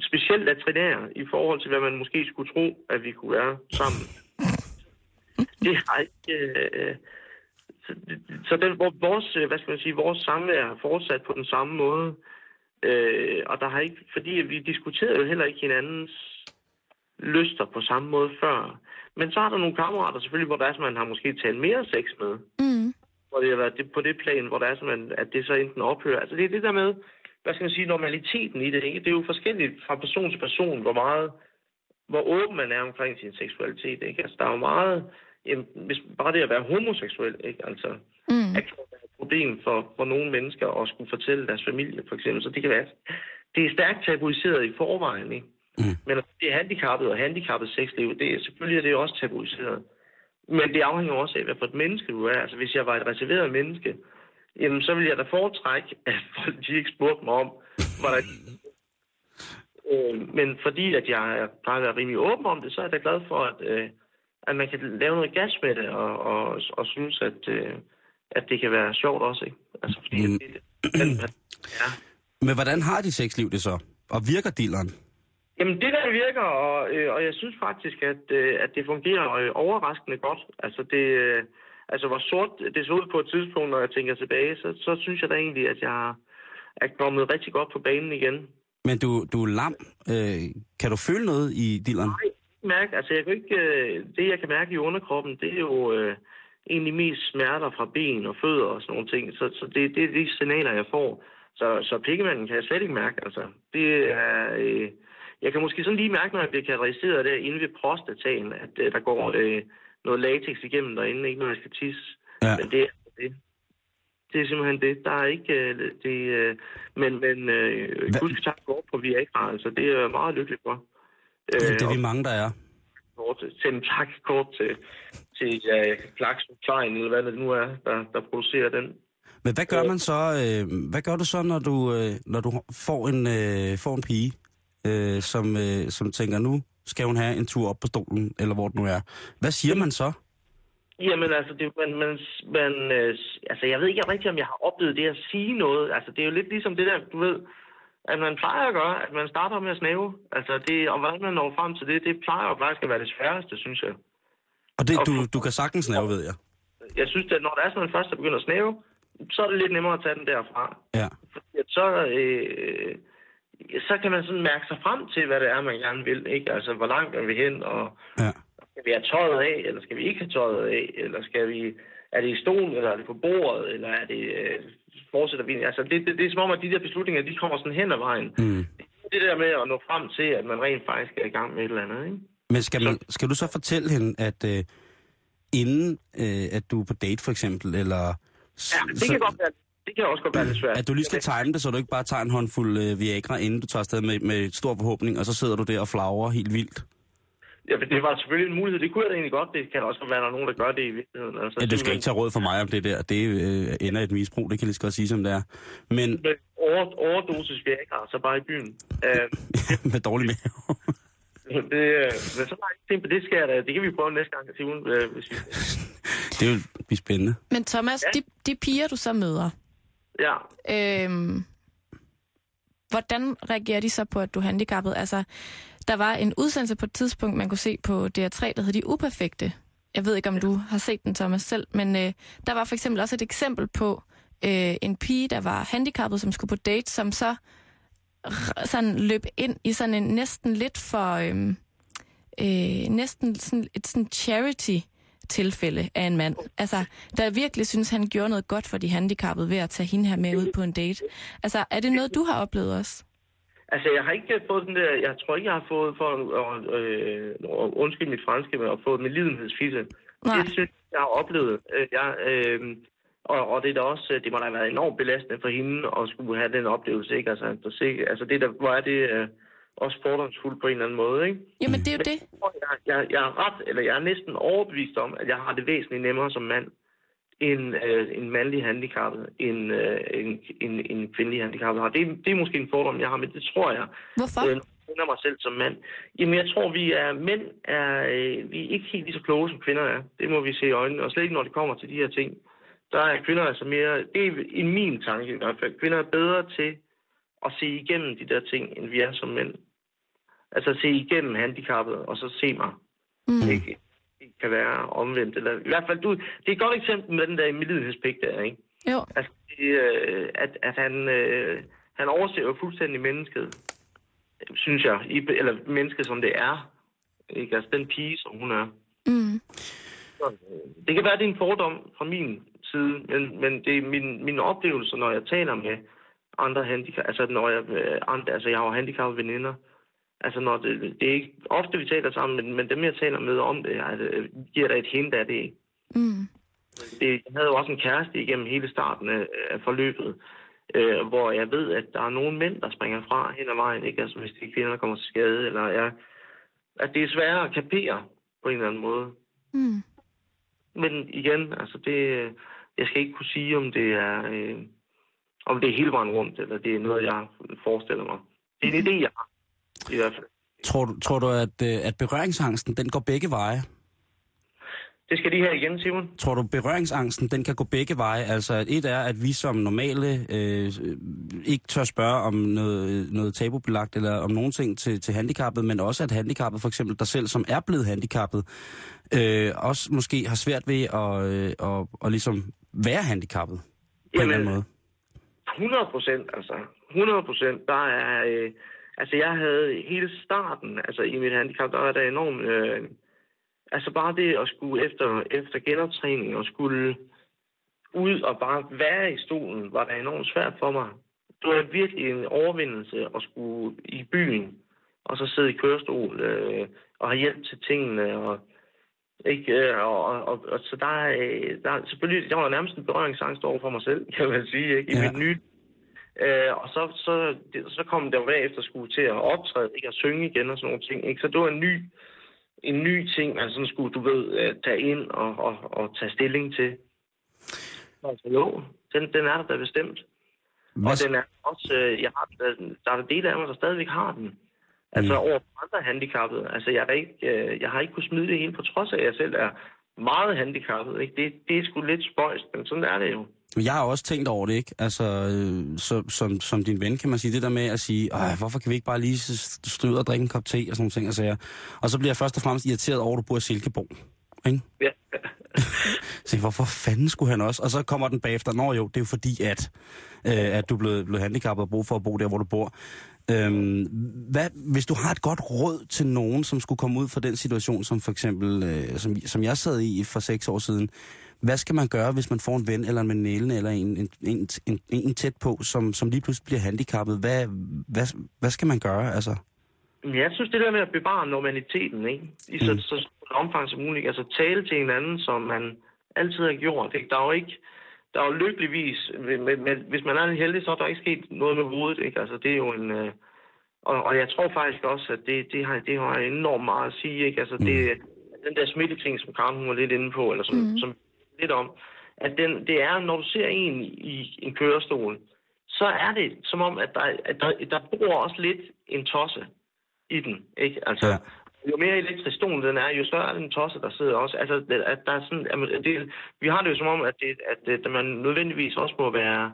Speaker 7: specielt latrinære i forhold til, hvad man måske skulle tro, at vi kunne være sammen. Det har ikke... Øh, så, så den, hvor vores, øh, hvad skal man sige, vores samvær er fortsat på den samme måde. Øh, og der har ikke, fordi vi diskuterede jo heller ikke hinandens lyster på samme måde før. Men så er der nogle kammerater selvfølgelig, hvor der er, man har måske talt mere sex med.
Speaker 4: Mm.
Speaker 7: Hvor det har været det, på det plan, hvor der er sådan, at det så enten ophører. Altså det er det der med, hvad skal man sige, normaliteten i det. Ikke? Det er jo forskelligt fra person til person, hvor meget, hvor åben man er omkring sin seksualitet. Ikke? Altså der er jo meget, jamen, hvis bare det at være homoseksuel, ikke? Altså,
Speaker 4: Mm.
Speaker 7: være et problem for, for nogle mennesker at skulle fortælle deres familie, for eksempel. Så det kan være, det er stærkt tabuiseret i forvejen, ikke?
Speaker 5: Mm.
Speaker 7: Men det er handicappet og handicappet sexliv, det er, selvfølgelig er det også tabuiseret. Men det afhænger også af, hvad for et menneske du er. Altså, hvis jeg var et reserveret menneske, jamen, så ville jeg da foretrække, at folk de ikke spurgte mig om, hvordan... øh, men fordi, at jeg er- plejer at være rimelig åben om det, så er jeg da glad for, at, øh, at man kan lave noget gas med det, og, og, og synes, at, øh, at det kan være sjovt også, ikke? Altså, fordi
Speaker 5: Mm.
Speaker 7: mm. det, det, ja.
Speaker 5: men hvordan har de sexliv det så? Og virker dilleren?
Speaker 7: Jamen, det der virker, og, øh, og jeg synes faktisk, at, øh, at det fungerer øh, overraskende godt. Altså, det, øh, altså, hvor sort det så ud på et tidspunkt, når jeg tænker tilbage, så, så synes jeg da egentlig, at jeg er kommet rigtig godt på banen igen.
Speaker 5: Men du, du er lam. Øh, kan du føle noget i dilleren?
Speaker 7: Mærke, altså, jeg kan ikke, øh, det, jeg kan mærke i underkroppen, det er jo øh, egentlig mest smerter fra ben og fødder og sådan nogle ting. Så, så det, det er de signaler, jeg får. Så, så pikkemanden kan jeg slet ikke mærke. Altså, det er... Øh, jeg kan måske sådan lige mærke, når jeg bliver kategoriseret der inde ved prostataen, at øh, der går øh, noget latex igennem derinde, ikke når jeg skal tisse.
Speaker 5: Ja.
Speaker 7: Men det er det. Det er simpelthen det. Der er ikke øh, det. Øh, men men øh,
Speaker 5: Hva-
Speaker 7: husk tak går på Viagra, altså det er jeg meget lykkelig for.
Speaker 5: Ja, det er vi mange, der er.
Speaker 7: kort, sende en tak kort til, til ja, Klaxon Klein, eller hvad det nu er, der, der producerer den.
Speaker 5: Men hvad gør man så, øh, hvad gør du så, når du, øh, når du får en, øh, får en pige, øh, som, øh, som tænker, nu skal hun have en tur op på stolen, eller hvor det nu er. Hvad siger man så?
Speaker 7: Jamen altså, det, man, man, man, øh, altså, jeg ved ikke rigtig, om jeg har oplevet det at sige noget. Altså, det er jo lidt ligesom det der, du ved, at man plejer at gøre, at man starter med at snæve. Altså, det, og hvordan man når frem til det, det plejer jo faktisk at være det sværeste, synes jeg.
Speaker 5: Og det, du, du kan sagtens lave, ved jeg.
Speaker 7: Jeg synes, at når der er sådan en først, der begynder at snæve, så er det lidt nemmere at tage den derfra.
Speaker 5: Ja.
Speaker 7: Fordi at så, øh, så kan man sådan mærke sig frem til, hvad det er, man gerne vil. Ikke? Altså, hvor langt er vi hen, og
Speaker 5: Ja.
Speaker 7: skal vi have tøjet af, eller skal vi ikke have tøjet af, eller skal vi, er det i stolen, eller er det på bordet, eller er det, øh, fortsætter vi? Altså, det, det, det er som om, at de der beslutninger, de kommer sådan hen ad vejen.
Speaker 5: Mm.
Speaker 7: Det der med at nå frem til, at man rent faktisk er i gang med et eller andet, ikke?
Speaker 5: Men skal, man, skal du så fortælle hende, at øh, inden øh, at du er på date for eksempel, eller...
Speaker 7: Ja, det
Speaker 5: så-
Speaker 7: kan, godt være, det kan også godt være lidt svært.
Speaker 5: At du lige skal time det, så du ikke bare tager en håndfuld øh, Viagra, inden du tager afsted med, med stor forhåbning, og så sidder du der og flagrer helt vildt.
Speaker 7: Ja, men det var selvfølgelig en mulighed. Det kunne jeg da egentlig godt. Det kan også være, at der er nogen, der gør det i virkeligheden. Altså,
Speaker 5: Ja, du skal ikke tage råd for mig om det der. Det øh, ender et misbrug, det kan jeg lige så godt sige, som det er. Men
Speaker 7: Med over, overdosis Viagra, så bare i byen. Uh,
Speaker 5: med dårlig mave.
Speaker 7: det, øh, men så ikke tænkt på det, skal jeg da. Det kan vi prøve næste gang til ugen, øh, hvis vi...
Speaker 5: det vil blive spændende.
Speaker 4: Men Thomas,
Speaker 7: Ja.
Speaker 4: de, de piger, du så møder,
Speaker 7: Ja,
Speaker 4: øhm, hvordan reagerer de så på, at du er handicappet? Altså, der var en udsendelse på et tidspunkt, man kunne se på DR3, der hed De Uperfekte. Jeg ved ikke, om du har set den, Thomas, selv, men øh, der var for eksempel også et eksempel på øh, en pige, der var handicappet, som skulle på date, som så sådan løb ind i sådan en næsten lidt for... Øh, øh, næsten sådan et sådan charity tilfælde af en mand. Altså, der virkelig synes, han gjorde noget godt for de handicappede ved at tage hende her med ud på en date. Altså, er det noget, du har oplevet også?
Speaker 7: altså jeg har ikke fået den der... Jeg tror ikke, jeg har fået for at øh, øh, undskylde mit franske, men at få mit lidenhedsfisse.
Speaker 4: Nej.
Speaker 7: Det synes jeg, jeg har oplevet. Øh, Jeg, øh, og, og det er da også, det må da have været enormt belastende for hende at skulle have den oplevelse, ikke? Altså, at se, altså det der, hvor er det øh, også fordomsfuldt på en eller anden måde, ikke?
Speaker 4: Jamen, det er jo det.
Speaker 7: Jeg, jeg, jeg er ret, eller jeg er næsten overbevist om, at jeg har det væsentligt nemmere som mand, end øh, en mandlig handicappet, end øh, en, en, en kvindelig handicappet har. Det, er- det er måske en fordom, jeg har, men det tror jeg,
Speaker 4: Hvorfor?
Speaker 7: øh, kender mig selv som mand. Jamen, jeg tror, vi er mænd er, øh, vi er ikke helt lige så kloge, som kvinder er. Det må vi se i øjnene, og slet ikke, når det kommer til de her ting. Der er kvinder altså mere, det er i min tanke i hvert fald, kvinder er bedre til at se igennem de der ting, end vi er som mænd. Altså se igennem handicappet, og så se mig.
Speaker 4: Mm.
Speaker 7: Ikke? Det kan være omvendt. Eller, I hvert fald, du, det er et godt eksempel med den der medlidenhedspligt der, ikke?
Speaker 4: Jo.
Speaker 7: Altså, det, øh, at, at han, øh, han overser jo fuldstændig mennesket, synes jeg. I, eller mennesket, som det er. Ikke? Altså den pige, som hun er.
Speaker 4: Mm.
Speaker 7: Så, øh, Det kan være, det er en fordom fra min side, men, men det er min, min oplevelse, når jeg taler med andre handicap, altså når jeg, øh, andre, altså jeg har jo handicappede veninder, altså når det, det er ikke ofte, vi taler sammen, men, men dem, jeg taler med om det, altså, giver der et hint af det.
Speaker 4: Mm.
Speaker 7: det. Jeg havde jo også en kæreste igennem hele starten af, forløbet, øh, hvor jeg ved, at der er nogle mænd, der springer fra hen ad vejen, ikke? Altså hvis er kvinder, der kommer til skade, eller ja, at det er sværere at kapere på en eller anden måde.
Speaker 4: Mm.
Speaker 7: Men igen, altså det, jeg skal ikke kunne sige, om det er, øh, om det er hele vejen rundt, eller det er noget, jeg forestiller mig. Det er en idé, jeg har, i hvert fald.
Speaker 5: Tror du, tror du at, øh, at berøringsangsten, den går begge veje?
Speaker 7: Det skal de her igen, Simon.
Speaker 5: Tror du, berøringsangsten, den kan gå begge veje? Altså, at et er, at vi som normale øh, ikke tør spørge om noget, noget tabubelagt eller om nogle ting til, til handicappet, men også at handicappet, for eksempel dig selv, som er blevet handicappet, øh, også måske har svært ved at, øh, at, at ligesom være handicappet på en eller anden måde.
Speaker 7: 100 procent, altså. 100 procent. Der er... Øh, altså, jeg havde hele starten, altså i mit handicap, der var der enormt... Øh, altså, bare det at skulle efter, efter genoptræning og skulle ud og bare være i stolen, var det enormt svært for mig. det var virkelig en overvindelse at skulle i byen, og så sidde i kørestol øh, og have hjælp til tingene. Og, ikke, øh, og, og, og, og, så der, er, øh, der er selvfølgelig, jeg var nærmest en berøringsangst over for mig selv, kan man sige, ikke? i
Speaker 5: Ja.
Speaker 7: mit nye Øh, og så, så, det, så kom jo bagefter skulle til at optræde, ikke? at synge igen og sådan nogle ting. Ikke? Så det var en ny, en ny ting, man sådan skulle, du ved, øh, tage ind og, og, og tage stilling til. Altså jo, den, den er der da bestemt. Og
Speaker 5: Hvad,
Speaker 7: den er også, jeg har, den- der er der dele af mig, der stadigvæk har den. Altså
Speaker 5: Mm.
Speaker 7: over andre handicappede. Altså jeg, er ikke, øh, jeg har ikke kunnet smide det hele, på trods af, at jeg selv er meget handicappet. Ikke? Det, det er sgu lidt spøjst, men sådan er det jo.
Speaker 5: jeg har også tænkt over det, ikke? Altså, øh, så, som, som din ven kan man sige, det der med at sige, hvorfor kan vi ikke bare lige s- stå ud og drikke en kop te og sådan nogle ting og sager. Og så bliver jeg først og fremmest irriteret over, at du bor i Silkeborg. Ikke?
Speaker 7: Ja.
Speaker 5: Se, hvorfor fanden skulle han også? Og så kommer den bagefter, nå jo, det er jo fordi, at, øh, at du er blevet, blevet handicappet og brug for at bo der, hvor du bor. Øhm, hvad, hvis du har et godt råd til nogen, som skulle komme ud fra den situation, som for eksempel, øh, som, som jeg sad i for seks år siden, hvad skal man gøre, hvis man får en ven eller en veninde eller en, en, en, en, en tæt på, som, som lige pludselig bliver handicappet? Hvad, hvad, hvad skal man gøre? Altså,
Speaker 7: jeg synes, det der med at bevare normaliteten, ikke? I så,
Speaker 5: Mm.
Speaker 7: mm. så stort omfang som muligt. Altså tale til hinanden, som man altid har gjort. Ikke? Der er jo ikke... Der er jo lykkeligvis... Med, med, hvis man er lidt heldig, så er der ikke sket noget med hovedet. Ikke? Altså, det er jo en... Øh, og, og jeg tror faktisk også, at det, det, har, det har enormt meget at sige. Ikke? Altså, det, den der smitteting, som Karen hun var lidt inde på, eller som, mm. som lidt om, at den, det er, når du ser en i en kørestol, så er det som om, at der, at der, der bor også lidt en tosse i den. Ikke? Altså,
Speaker 5: Ja.
Speaker 7: Jo mere elektrisk stolen den er, jo større er den tosse, der sidder også. Altså, at der er sådan, at det, vi har det jo som om, at, det, at, at man nødvendigvis også må være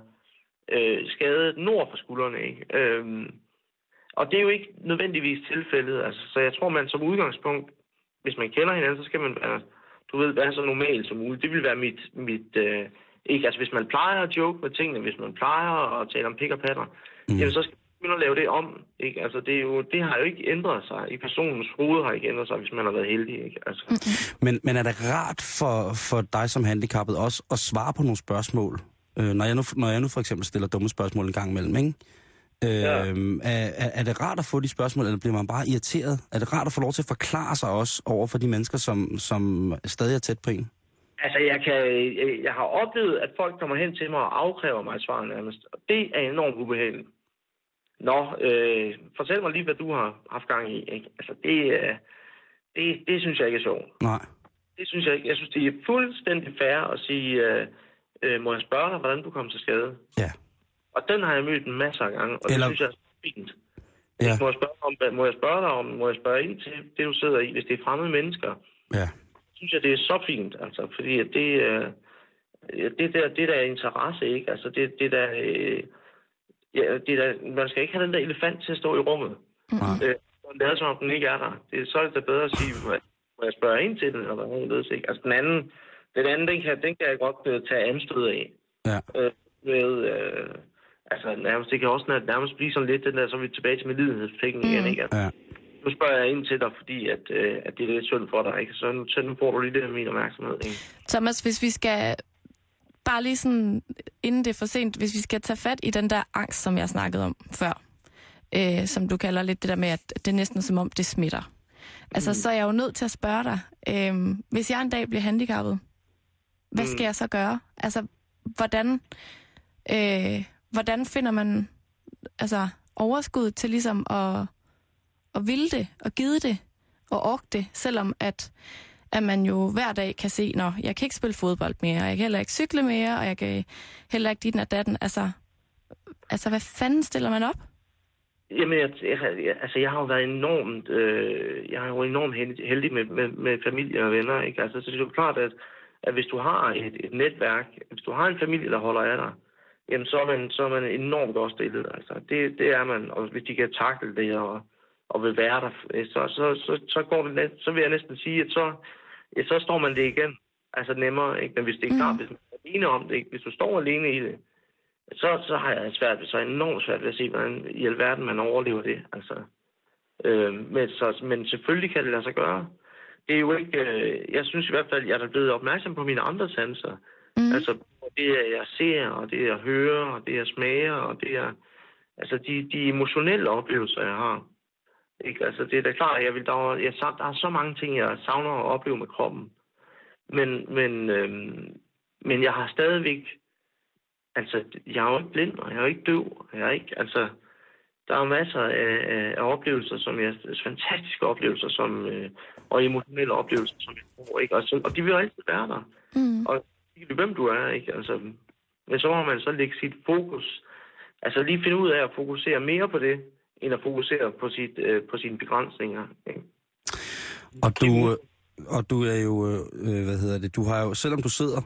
Speaker 7: øh, skadet nord for skuldrene. Ikke? Øhm, og det er jo ikke nødvendigvis tilfældet. Altså, så jeg tror, man som udgangspunkt, hvis man kender hinanden, så skal man være, du ved, være så normal som muligt. Det vil være mit, mit øh, ikke, altså hvis man plejer at joke med tingene, hvis man plejer at tale om pik og patter,
Speaker 5: Mm.
Speaker 7: jamen så skal begynde at lave det om. Ikke? Altså det, er jo, det har jo ikke ændret sig. I personens hoved har ikke ændret sig, hvis man har været heldig. Ikke? Altså,
Speaker 5: Men, men er det rart for, for dig som handicappet også at svare på nogle spørgsmål? Øh, når, jeg nu, når jeg nu for eksempel stiller dumme spørgsmål en gang imellem, ikke? Øh,
Speaker 7: Ja.
Speaker 5: er, er, er det rart at få de spørgsmål, eller bliver man bare irriteret? Er det rart at få lov til at forklare sig også over for de mennesker, som, som stadig er tæt på en?
Speaker 7: Altså, jeg, kan, jeg, jeg har oplevet, at folk kommer hen til mig og afkræver mig svar nærmest. Og det er enormt ubehageligt. Nå, øh, fortæl mig lige, hvad du har haft gang i. Ikke? Altså, det, øh, det, det synes jeg ikke er sjovt.
Speaker 5: Nej.
Speaker 7: Det synes jeg ikke. Jeg synes, det er fuldstændig fair at sige, øh, øh, må jeg spørge dig, hvordan du kom til skade?
Speaker 5: Ja.
Speaker 7: Og den har jeg mødt en masse af gange, og det
Speaker 5: Eller-
Speaker 7: synes jeg er fint.
Speaker 5: Ja.
Speaker 7: Må, jeg spørge om, må jeg spørge dig om, må jeg spørge ind til det, du sidder i, hvis det er fremmede mennesker?
Speaker 5: Ja.
Speaker 7: synes jeg, det er så fint, altså, fordi at det, øh, det, der, det der er interesse, ikke? Altså, det, det der, øh, ja, det der, man skal ikke have den der elefant til at stå i rummet.
Speaker 5: Nej.
Speaker 7: Øh, og lade som om den ikke er der. Det, så er det da bedre at sige, må jeg, må jeg spørge ind til den, eller hvad ikke? Altså, den anden, den anden, den kan, den kan jeg godt øh, tage anstød af.
Speaker 5: Ja.
Speaker 7: Øh, med, øh, altså, nærmest, det kan også nær- nærmest blive sådan lidt, den der, så er vi tilbage til medlidenhedspenge igen, ikke? Altså,
Speaker 5: Ja.
Speaker 7: nu spørger jeg ind til dig, fordi at, øh, at det er lidt synd for dig, ikke? Så nu, så nu får du lige lidt af min opmærksomhed, ikke?
Speaker 4: Thomas, hvis vi skal bare lige sådan, inden det er for sent, hvis vi skal tage fat i den der angst, som jeg snakkede om før, øh, som du kalder lidt det der med, at det er næsten som om, det smitter. Altså, så er jeg jo nødt til at spørge dig, øh, hvis jeg en dag bliver handicappet, hvad skal jeg så gøre? Altså, hvordan, øh, hvordan finder man altså, overskud til ligesom at, at ville det, og give det, og orke det, selvom at at man jo hver dag kan se, når jeg kan ikke spille fodbold mere, og jeg kan heller ikke cykle mere, og jeg kan heller ikke dit og datten. Altså, altså, hvad fanden stiller man op?
Speaker 7: Jamen, jeg, jeg, jeg, altså, jeg har jo været enormt, øh, jeg har jo enormt heldig, heldig med, med, med familie og venner, ikke? Altså, så det er jo klart, at, at hvis du har et, et netværk, hvis du har en familie, der holder af dig, jamen, så er man, så er man enormt godt stillet, altså. Det, det er man, og hvis de kan takle det og, og vil være der, så, så, så, så går det net, så vil jeg næsten sige, at så, ja, så står man det igen. Altså nemmere, ikke? Men hvis det er
Speaker 4: Mm.
Speaker 7: klart, hvis man er alene om det, ikke? Hvis du står alene i det, så, så har jeg svært ved, så enormt svært ved at se, hvordan i alverden man overlever det. Altså, øh, men, så, men selvfølgelig kan det lade sig gøre. Det er jo ikke, øh, jeg synes i hvert fald, jeg er blevet opmærksom på mine andre sanser.
Speaker 4: Mm.
Speaker 7: Altså, det er, jeg ser, og det jeg hører, og det jeg smager, og det jeg Altså de, de emotionelle oplevelser, jeg har. Ikke? Altså det er da klart, jeg vil, der, er, jeg, der er så mange ting, jeg savner at opleve med kroppen. Men, men, øhm, men jeg har stadigvæk, altså jeg er jo ikke blind, og jeg er jo ikke døv. Jeg er ikke, altså, der er masser af, af, af oplevelser, som jeg, fantastiske oplevelser, som, øh, og emotionelle oplevelser, som jeg får, ikke? Og, så, og de vil jo altid være der.
Speaker 4: Mm.
Speaker 7: Og hvem du er, ikke? Altså, men så må man så lægge sit fokus, altså lige finde ud af at fokusere mere på det, end at fokusere på, sit, øh, på sine begrænsninger. Ikke?
Speaker 5: Og du, øh, og du er jo, øh, hvad hedder det, du har jo, selvom du sidder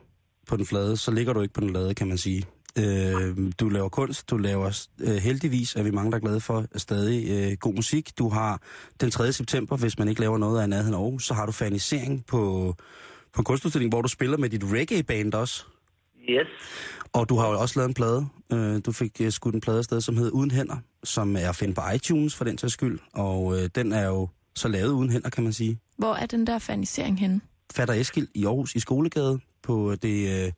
Speaker 5: på den flade, så ligger du ikke på den lade, kan man sige. Øh, du laver kunst, du laver øh, heldigvis, er vi mange, der er glade for, stadig øh, god musik. Du har den 3. september, hvis man ikke laver noget af nærheden Aarhus, så har du fanisering på, på en kunstudstilling, hvor du spiller med dit reggae-band også.
Speaker 7: Yes.
Speaker 5: Og du har jo også lavet en plade. Øh, du fik øh, skudt en plade afsted, som hedder Uden Hænder, som er at finde på iTunes for den til skyld. Og øh, den er jo så lavet uden hænder, kan man sige.
Speaker 4: Hvor er den der fanisering henne?
Speaker 5: Fatter Eskild i Aarhus i Skolegade på det øh,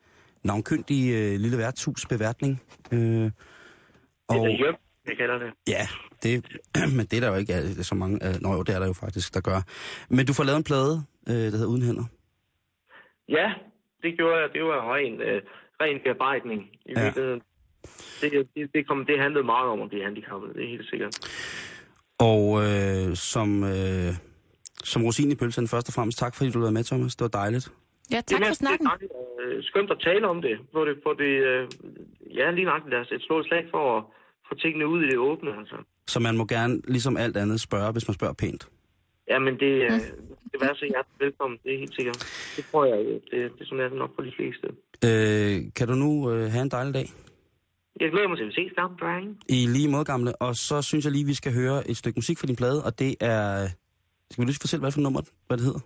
Speaker 5: navnkyndige øh, lille værtshus beværtning. Øh,
Speaker 7: Det
Speaker 5: og,
Speaker 7: er hjem, jeg kalder det.
Speaker 5: ja, det, men det er der jo ikke øh, så mange... Øh, nå jo, det er der jo faktisk, der gør. Men du får lavet en plade, øh, der hedder Uden Hænder.
Speaker 7: Ja, det gjorde jeg. Det var ren, øh, ren bearbejdning i
Speaker 5: Ja.
Speaker 7: virkeligheden. Det, det, det, kom, det handlede meget om at blive handicappet, det er helt sikkert.
Speaker 5: Og øh, som, øh, som rosin i pølsen, først og fremmest tak, fordi du lavede med, Thomas. Det var dejligt.
Speaker 4: Ja, tak
Speaker 7: Jamen,
Speaker 4: for snakken.
Speaker 7: Det er øh, skønt at tale om det. På det, på det øh, ja, lige nok lad os et slå slag for at få tingene ud i det åbne. Altså.
Speaker 5: Så man må gerne, ligesom alt andet, spørge, hvis man spørger pænt.
Speaker 7: Jamen, det, øh, det vil så hjertelig velkommen, det er helt sikkert. Det tror jeg, øh, det, det er sådan er nok for de fleste.
Speaker 5: Øh, kan du nu øh, have en dejlig dag?
Speaker 7: Jeg glæder mig til at se sammen, dreng.
Speaker 5: I lige måde, gamle. Og så synes jeg lige, vi skal høre et stykke musik fra din plade, og det er... Skal vi lige fortælle, hvad for nummer, hvad det hedder?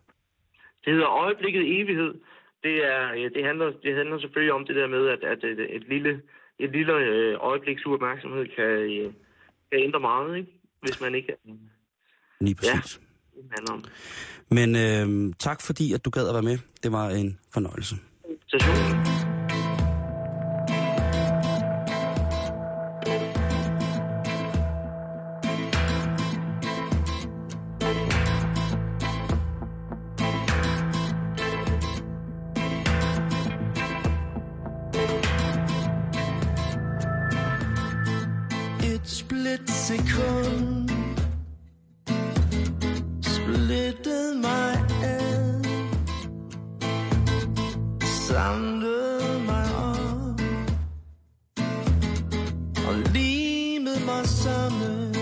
Speaker 7: Det hedder Øjeblikket Evighed. Det, er, det, handler, det handler selvfølgelig om det der med, at, at et, et lille, et lille øh, øjebliks uopmærksomhed kan, øh, kan ændre meget, ikke? hvis man ikke
Speaker 5: Lige præcis.
Speaker 7: Det handler om.
Speaker 5: Men øh, tak fordi, at du gad at være med. Det var en fornøjelse.
Speaker 7: Station.
Speaker 8: Limet mig sammen.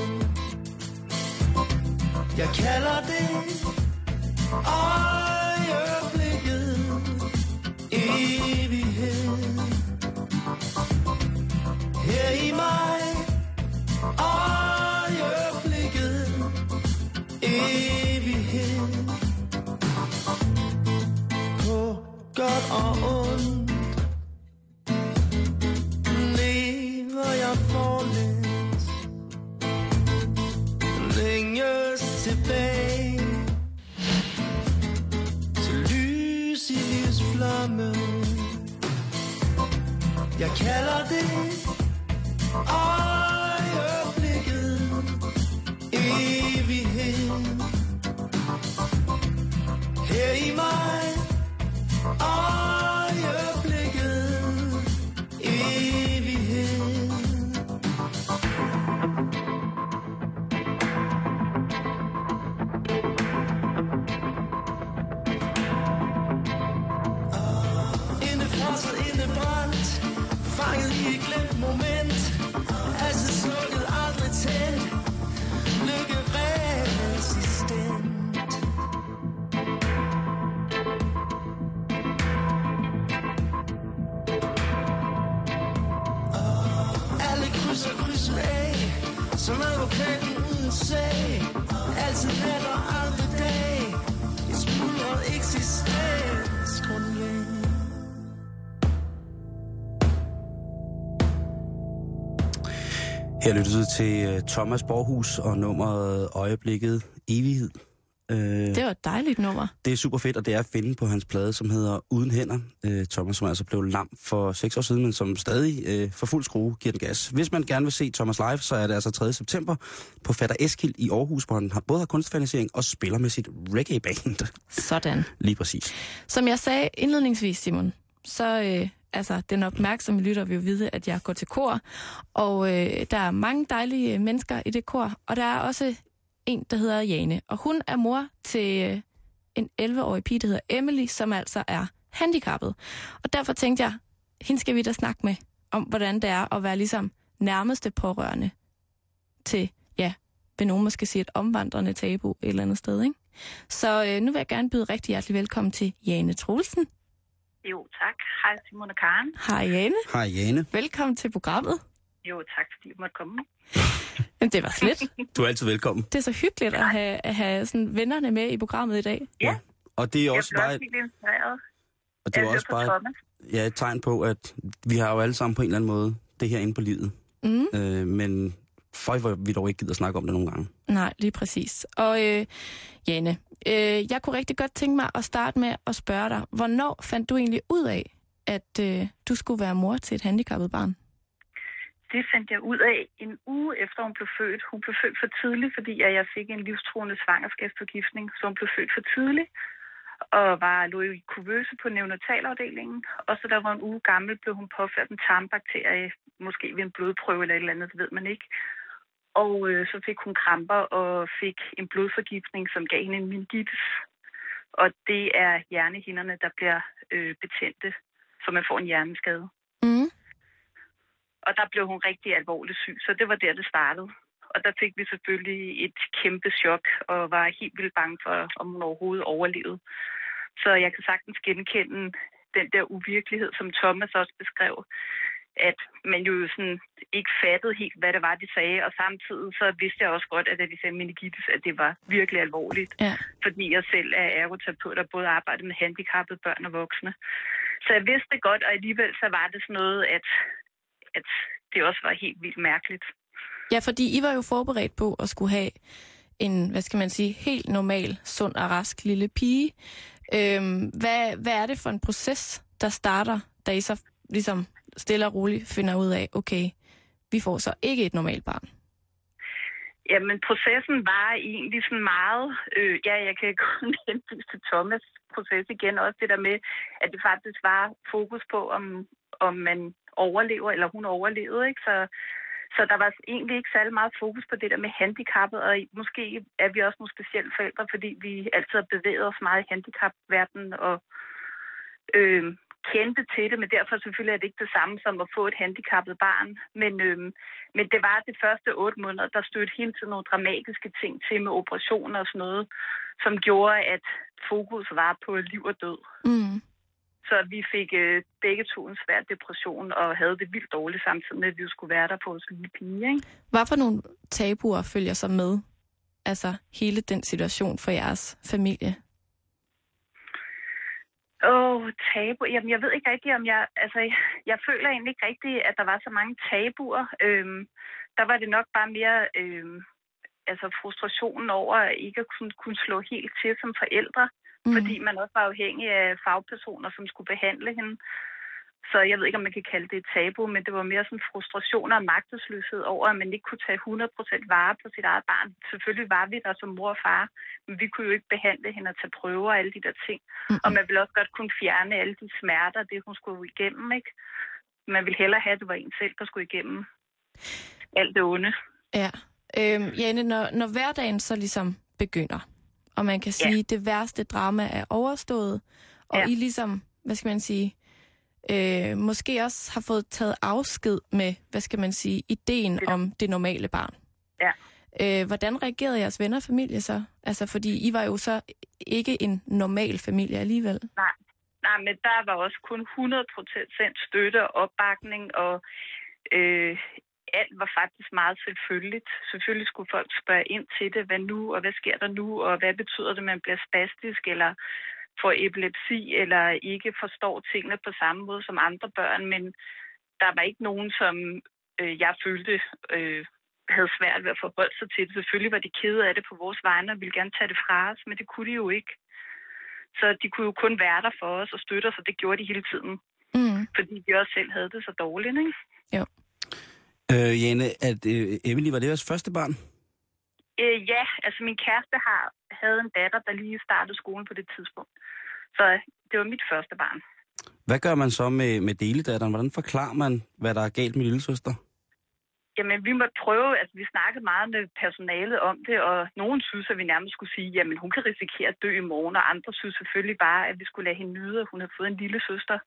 Speaker 8: Jeg kalder det øjeblikket Her
Speaker 5: lytter du til øh, Thomas Borghus og nummeret Øjeblikket Evighed. Øh,
Speaker 4: Det var et dejligt nummer.
Speaker 5: det er super fedt, og det er at finde på hans plade, som hedder Uden Hænder. Øh, Thomas, som altså blev lam for seks år siden, men som stadig for fuld skrue giver den gas. Hvis man gerne vil se Thomas live, så er det altså 3. september på Fatter Eskild i Aarhus, hvor han både har kunstfinansiering og spiller med sit reggae-band.
Speaker 4: Sådan.
Speaker 5: Lige præcis.
Speaker 4: Som jeg sagde indledningsvis, Simon, så øh, altså, den opmærksomme lytter vil jo vide, at jeg går til kor, og øh, der er mange dejlige øh, mennesker i det kor, og der er også en, der hedder Jane, og hun er mor til øh, en 11-årig pige, der hedder Emily, som altså er handicappet. Og derfor tænkte jeg, hende skal vi da snakke med, om hvordan det er at være ligesom nærmeste pårørende til, ja, vil nogen måske sige et omvandrende tabu et eller andet sted, ikke? Så øh, nu vil jeg gerne byde rigtig hjertelig velkommen til Jane Troelsen.
Speaker 9: Jo, tak. Hej Simon og Karen.
Speaker 4: Hej Jane.
Speaker 5: Hej Jane.
Speaker 4: Velkommen til programmet.
Speaker 9: Jo, tak fordi du måtte komme.
Speaker 4: Jamen, det var slet.
Speaker 5: Du er altid velkommen.
Speaker 4: Det er så hyggeligt at have, at have sådan vennerne med i programmet i dag.
Speaker 9: Ja.
Speaker 5: Og det er
Speaker 9: Jeg
Speaker 5: også
Speaker 9: blev
Speaker 5: bare,
Speaker 9: også helt inspireret.
Speaker 5: og det er
Speaker 9: Jeg
Speaker 5: også bare
Speaker 9: Thomas.
Speaker 5: ja, et tegn på, at vi har jo alle sammen på en eller anden måde det her inde på livet.
Speaker 4: Mm.
Speaker 5: Øh, men for hvor vi dog ikke gider snakke om det nogle gange.
Speaker 4: Nej, lige præcis. Og øh, Jane, øh, jeg kunne rigtig godt tænke mig at starte med at spørge dig, hvornår fandt du egentlig ud af, at øh, du skulle være mor til et handicappet barn?
Speaker 9: Det fandt jeg ud af en uge efter hun blev født. Hun blev født for tidligt, fordi jeg fik en livstruende svangerskabsforgiftning, så hun blev født for tidligt og var lå i kuvøse på neonatalafdelingen. Og så der var en uge gammel, blev hun påført en tarmbakterie, måske ved en blodprøve eller et eller andet, det ved man ikke. Og øh, så fik hun kramper og fik en blodforgiftning, som gav hende en meningitis. Og det er hjernehinderne, der bliver øh, betændte, så man får en hjerneskade.
Speaker 4: Mm.
Speaker 9: Og der blev hun rigtig alvorligt syg, så det var der, det startede. Og der fik vi selvfølgelig et kæmpe chok, og var helt vildt bange for, om hun overhovedet overlevede. Så jeg kan sagtens genkende den der uvirkelighed, som Thomas også beskrev, at man jo sådan ikke fattede helt, hvad det var, de sagde, og samtidig så vidste jeg også godt, at da de sagde meningitis, at det var virkelig alvorligt,
Speaker 4: Ja.
Speaker 9: fordi jeg selv er ergoterapeut og både arbejder med handicappede børn og voksne. Så jeg vidste det godt, og alligevel så var det sådan noget, at, at det også var helt vildt mærkeligt.
Speaker 4: Ja, fordi I var jo forberedt på at skulle have en, hvad skal man sige, helt normal, sund og rask lille pige. Øhm, hvad, hvad er det for en proces, der starter, da I så ligesom stille og roligt finder ud af, okay, vi får så ikke et normalt barn?
Speaker 9: Jamen, processen var egentlig sådan meget... Øh, ja, jeg kan kun henvise til Thomas' proces igen. Også det der med, at det faktisk var fokus på, om, om man overlever, eller hun overlevede. Ikke? Så, så der var egentlig ikke særlig meget fokus på det der med handicappet, og måske er vi også nogle specielle forældre, fordi vi altid har bevæget os meget i handicapverdenen og øh, kendte til det, men derfor selvfølgelig er det ikke det samme som at få et handicappet barn. Men, øh, men det var de første otte måneder, der stødte hele tiden nogle dramatiske ting til med operationer og sådan noget, som gjorde, at fokus var på liv og død.
Speaker 4: Mm.
Speaker 9: Så vi fik øh, begge to en svær depression og havde det vildt dårligt samtidig med, at vi skulle være der på vores lille pige. Ikke?
Speaker 4: Hvad for nogle tabuer følger så med? Altså hele den situation for jeres familie?
Speaker 9: Åh, oh, tabu. Jamen, jeg ved ikke rigtigt, om jeg... Altså, jeg, jeg føler egentlig ikke rigtigt, at der var så mange tabuer. Øhm, der var det nok bare mere... Øhm, altså, frustrationen over at ikke at kunne, kunne slå helt til som forældre. Mm. Fordi man også var afhængig af fagpersoner, som skulle behandle hende. Så jeg ved ikke, om man kan kalde det et tabu, men det var mere sådan frustration og magtesløshed over, at man ikke kunne tage 100% vare på sit eget barn. Selvfølgelig var vi der som mor og far, men vi kunne jo ikke behandle hende og tage prøver og alle de der ting. Og man ville også godt kunne fjerne alle de smerter, det hun skulle igennem, ikke? Man ville hellere have, at det var en selv, der skulle igennem alt det onde.
Speaker 4: Ja. Øhm, Jane, når, når hverdagen så ligesom begynder, og man kan sige, at det værste drama er overstået, og
Speaker 9: Ja.
Speaker 4: I ligesom, hvad skal man sige, øh, måske også har fået taget afsked med, hvad skal man sige, ideen
Speaker 9: er-
Speaker 4: om det normale barn.
Speaker 9: Ja.
Speaker 4: Øh, hvordan reagerede jeres venner og familie så? Altså, fordi I var jo så ikke en normal familie alligevel.
Speaker 9: Nej, nej, men der var også kun 100% støtte og opbakning, og øh, alt var faktisk meget selvfølgeligt. Selvfølgelig skulle folk spørge ind til det, hvad nu, og hvad sker der nu, og hvad betyder det, at man bliver spastisk, eller får epilepsi, eller ikke forstår tingene på samme måde som andre børn, men der var ikke nogen, som øh, jeg følte øh, havde svært ved at forholde sig til det. Selvfølgelig var de kede af det på vores vegne og ville gerne tage det fra os, men det kunne de jo ikke. Så de kunne jo kun være der for os og støtte os, og det gjorde de hele tiden.
Speaker 4: Mm.
Speaker 9: Fordi de også selv havde det så dårligt, ikke?
Speaker 5: Øh, Jane, at, øh, Emily, var det jeres første barn?
Speaker 9: Øh, ja, altså min kæreste har, havde en datter, der lige startede skolen på det tidspunkt. Så det var mit første barn.
Speaker 5: Hvad gør man så med, med deledatteren? Hvordan forklarer man, hvad der er galt med lille søster?
Speaker 9: Jamen, vi måtte prøve, altså vi snakkede meget med personalet om det, og nogen synes, at vi nærmest skulle sige, jamen hun kan risikere at dø i morgen, og andre synes selvfølgelig bare, at vi skulle lade hende nyde, at hun havde fået en lille søster.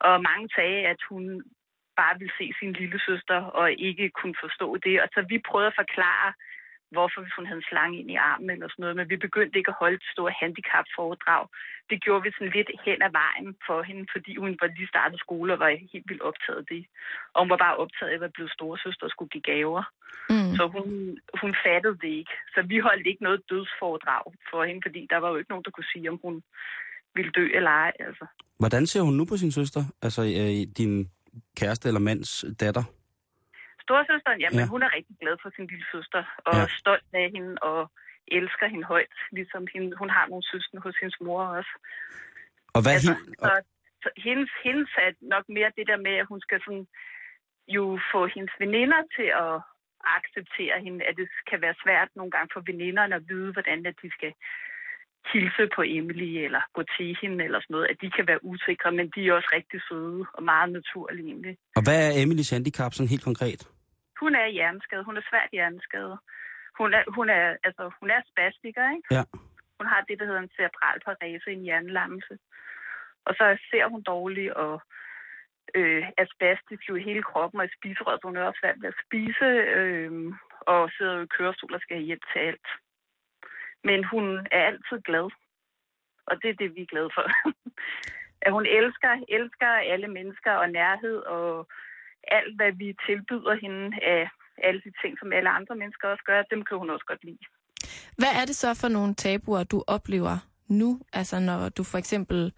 Speaker 9: Og mange sagde, at hun bare ville se sin lille søster og ikke kunne forstå det. Og så vi prøvede at forklare, hvorfor hvis hun havde en slange ind i armen eller sådan noget, men vi begyndte ikke at holde et stort handicapforedrag. Det gjorde vi sådan lidt hen ad vejen for hende, fordi hun var lige startet skole og var helt vildt optaget af det. Og hun var bare optaget af at blevet storesøster og skulle give gaver.
Speaker 4: Mm.
Speaker 9: Så hun, hun fattede det ikke. Så vi holdt ikke noget dødsforedrag for hende, fordi der var jo ikke nogen, der kunne sige, om hun ville dø eller ej. Altså.
Speaker 5: Hvordan ser hun nu på sin søster? Altså øh, din kæreste eller mands datter?
Speaker 9: Storesøsteren, jamen
Speaker 5: Ja.
Speaker 9: hun er rigtig glad for sin lille søster, og
Speaker 5: Ja.
Speaker 9: stolt af hende, og elsker hende højt, ligesom hende, hun har nogle søskende hos hendes mor også.
Speaker 5: Og hvad
Speaker 9: altså,
Speaker 5: hin,
Speaker 9: så, så hendes, hendes er nok mere det der med, at hun skal sådan, jo få hendes veninder til at acceptere hende, at det kan være svært nogle gange for veninderne at vide, hvordan at de skal hilse på Emily, eller gå til hende, eller sådan noget, at de kan være usikre, men de er også rigtig søde og meget naturlige egentlig.
Speaker 5: og hvad er Emilys handicap sådan helt konkret?
Speaker 9: Hun er hjerneskadet. Hun er svært hjerneskadet. Hun er, hun er, altså, hun er spastiker, ikke?
Speaker 5: Ja.
Speaker 9: Hun har det, der hedder en cerebral parese, en hjernelammelse. Og så ser hun dårligt og øh, er spastisk jo i hele kroppen og spiserøret, så hun er også svært ved at spise øh, og sidder jo i kørestol og skal have hjælp til alt. Men hun er altid glad. Og det er det, vi er glade for. at hun elsker, elsker alle mennesker og nærhed og alt, hvad vi tilbyder hende af alle de ting, som alle andre mennesker også gør, dem kan hun også godt lide.
Speaker 4: Hvad er det så for nogle tabuer, du oplever nu? Altså når du for eksempel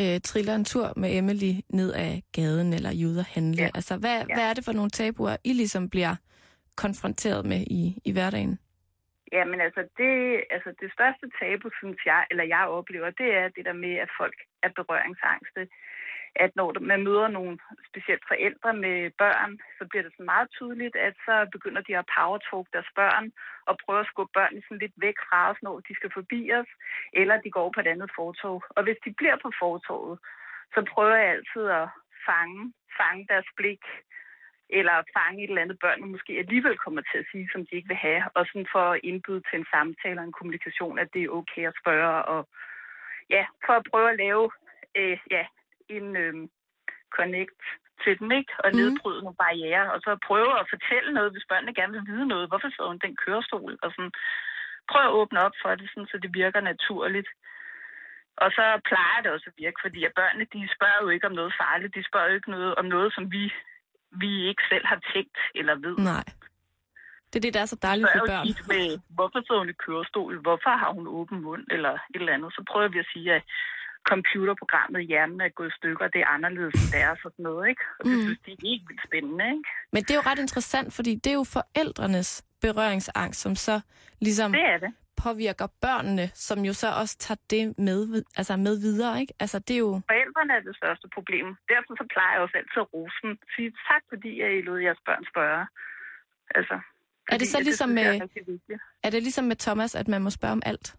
Speaker 4: øh, triller en tur med Emily ned ad gaden eller at handle.
Speaker 9: Ja.
Speaker 4: Altså hvad,
Speaker 9: Ja.
Speaker 4: hvad er det for nogle tabuer, I ligesom bliver konfronteret med i, i hverdagen?
Speaker 9: Jamen altså det, altså det største tabu, synes jeg, eller jeg oplever, det er det der med, at folk er berøringsangste. At når man møder nogle specielt forældre med børn, så bliver det så meget tydeligt, at så begynder de at powertalk deres børn og prøve at skubbe børnene sådan lidt væk fra os, når de skal forbi os, eller de går på et andet fortog. Og hvis de bliver på fortoget, så prøver jeg altid at fange, fange deres blik, eller fange et eller andet børn, måske alligevel kommer til at sige, som de ikke vil have, og sådan for at indbyde til en samtale og en kommunikation, at det er okay at spørge, og ja, for at prøve at lave øh, ja, en øh, connect til dem, ikke? Og
Speaker 4: Mhm.
Speaker 9: nedbryde nogle barriere, og så prøve at fortælle noget, hvis børnene gerne vil vide noget. Hvorfor sidder hun den kørestol? Og sådan, prøv at åbne op for det, sådan, så det virker naturligt. Og så plejer det også at virke, fordi at børnene, de spørger jo ikke om noget farligt. De spørger jo ikke noget om noget, som vi, vi ikke selv har tænkt eller ved.
Speaker 4: Nej. Det er det, der er så dejligt for børn.
Speaker 9: tit med, hvorfor sidder hun i kørestol? Hvorfor har hun åben mund? Eller et eller andet. Så prøver vi at sige, at computerprogrammet i hjernen er gået i stykker, og det er anderledes end deres og sådan noget, ikke? Og det
Speaker 4: Mm.
Speaker 9: synes de er helt vildt spændende, ikke?
Speaker 4: Men det er jo ret interessant, fordi det er jo forældrenes berøringsangst, som så ligesom
Speaker 9: Det er det.
Speaker 4: påvirker børnene, som jo så også tager det med, altså med videre, ikke? Altså det er jo...
Speaker 9: Forældrene er det største problem. Derfor så plejer jeg også altid at rose dem. Sige tak, fordi I lod jeres børn spørge. Altså,
Speaker 4: Er det så ligesom
Speaker 9: jeg
Speaker 4: med,
Speaker 9: er
Speaker 4: er det ligesom med Thomas, at man må spørge om alt?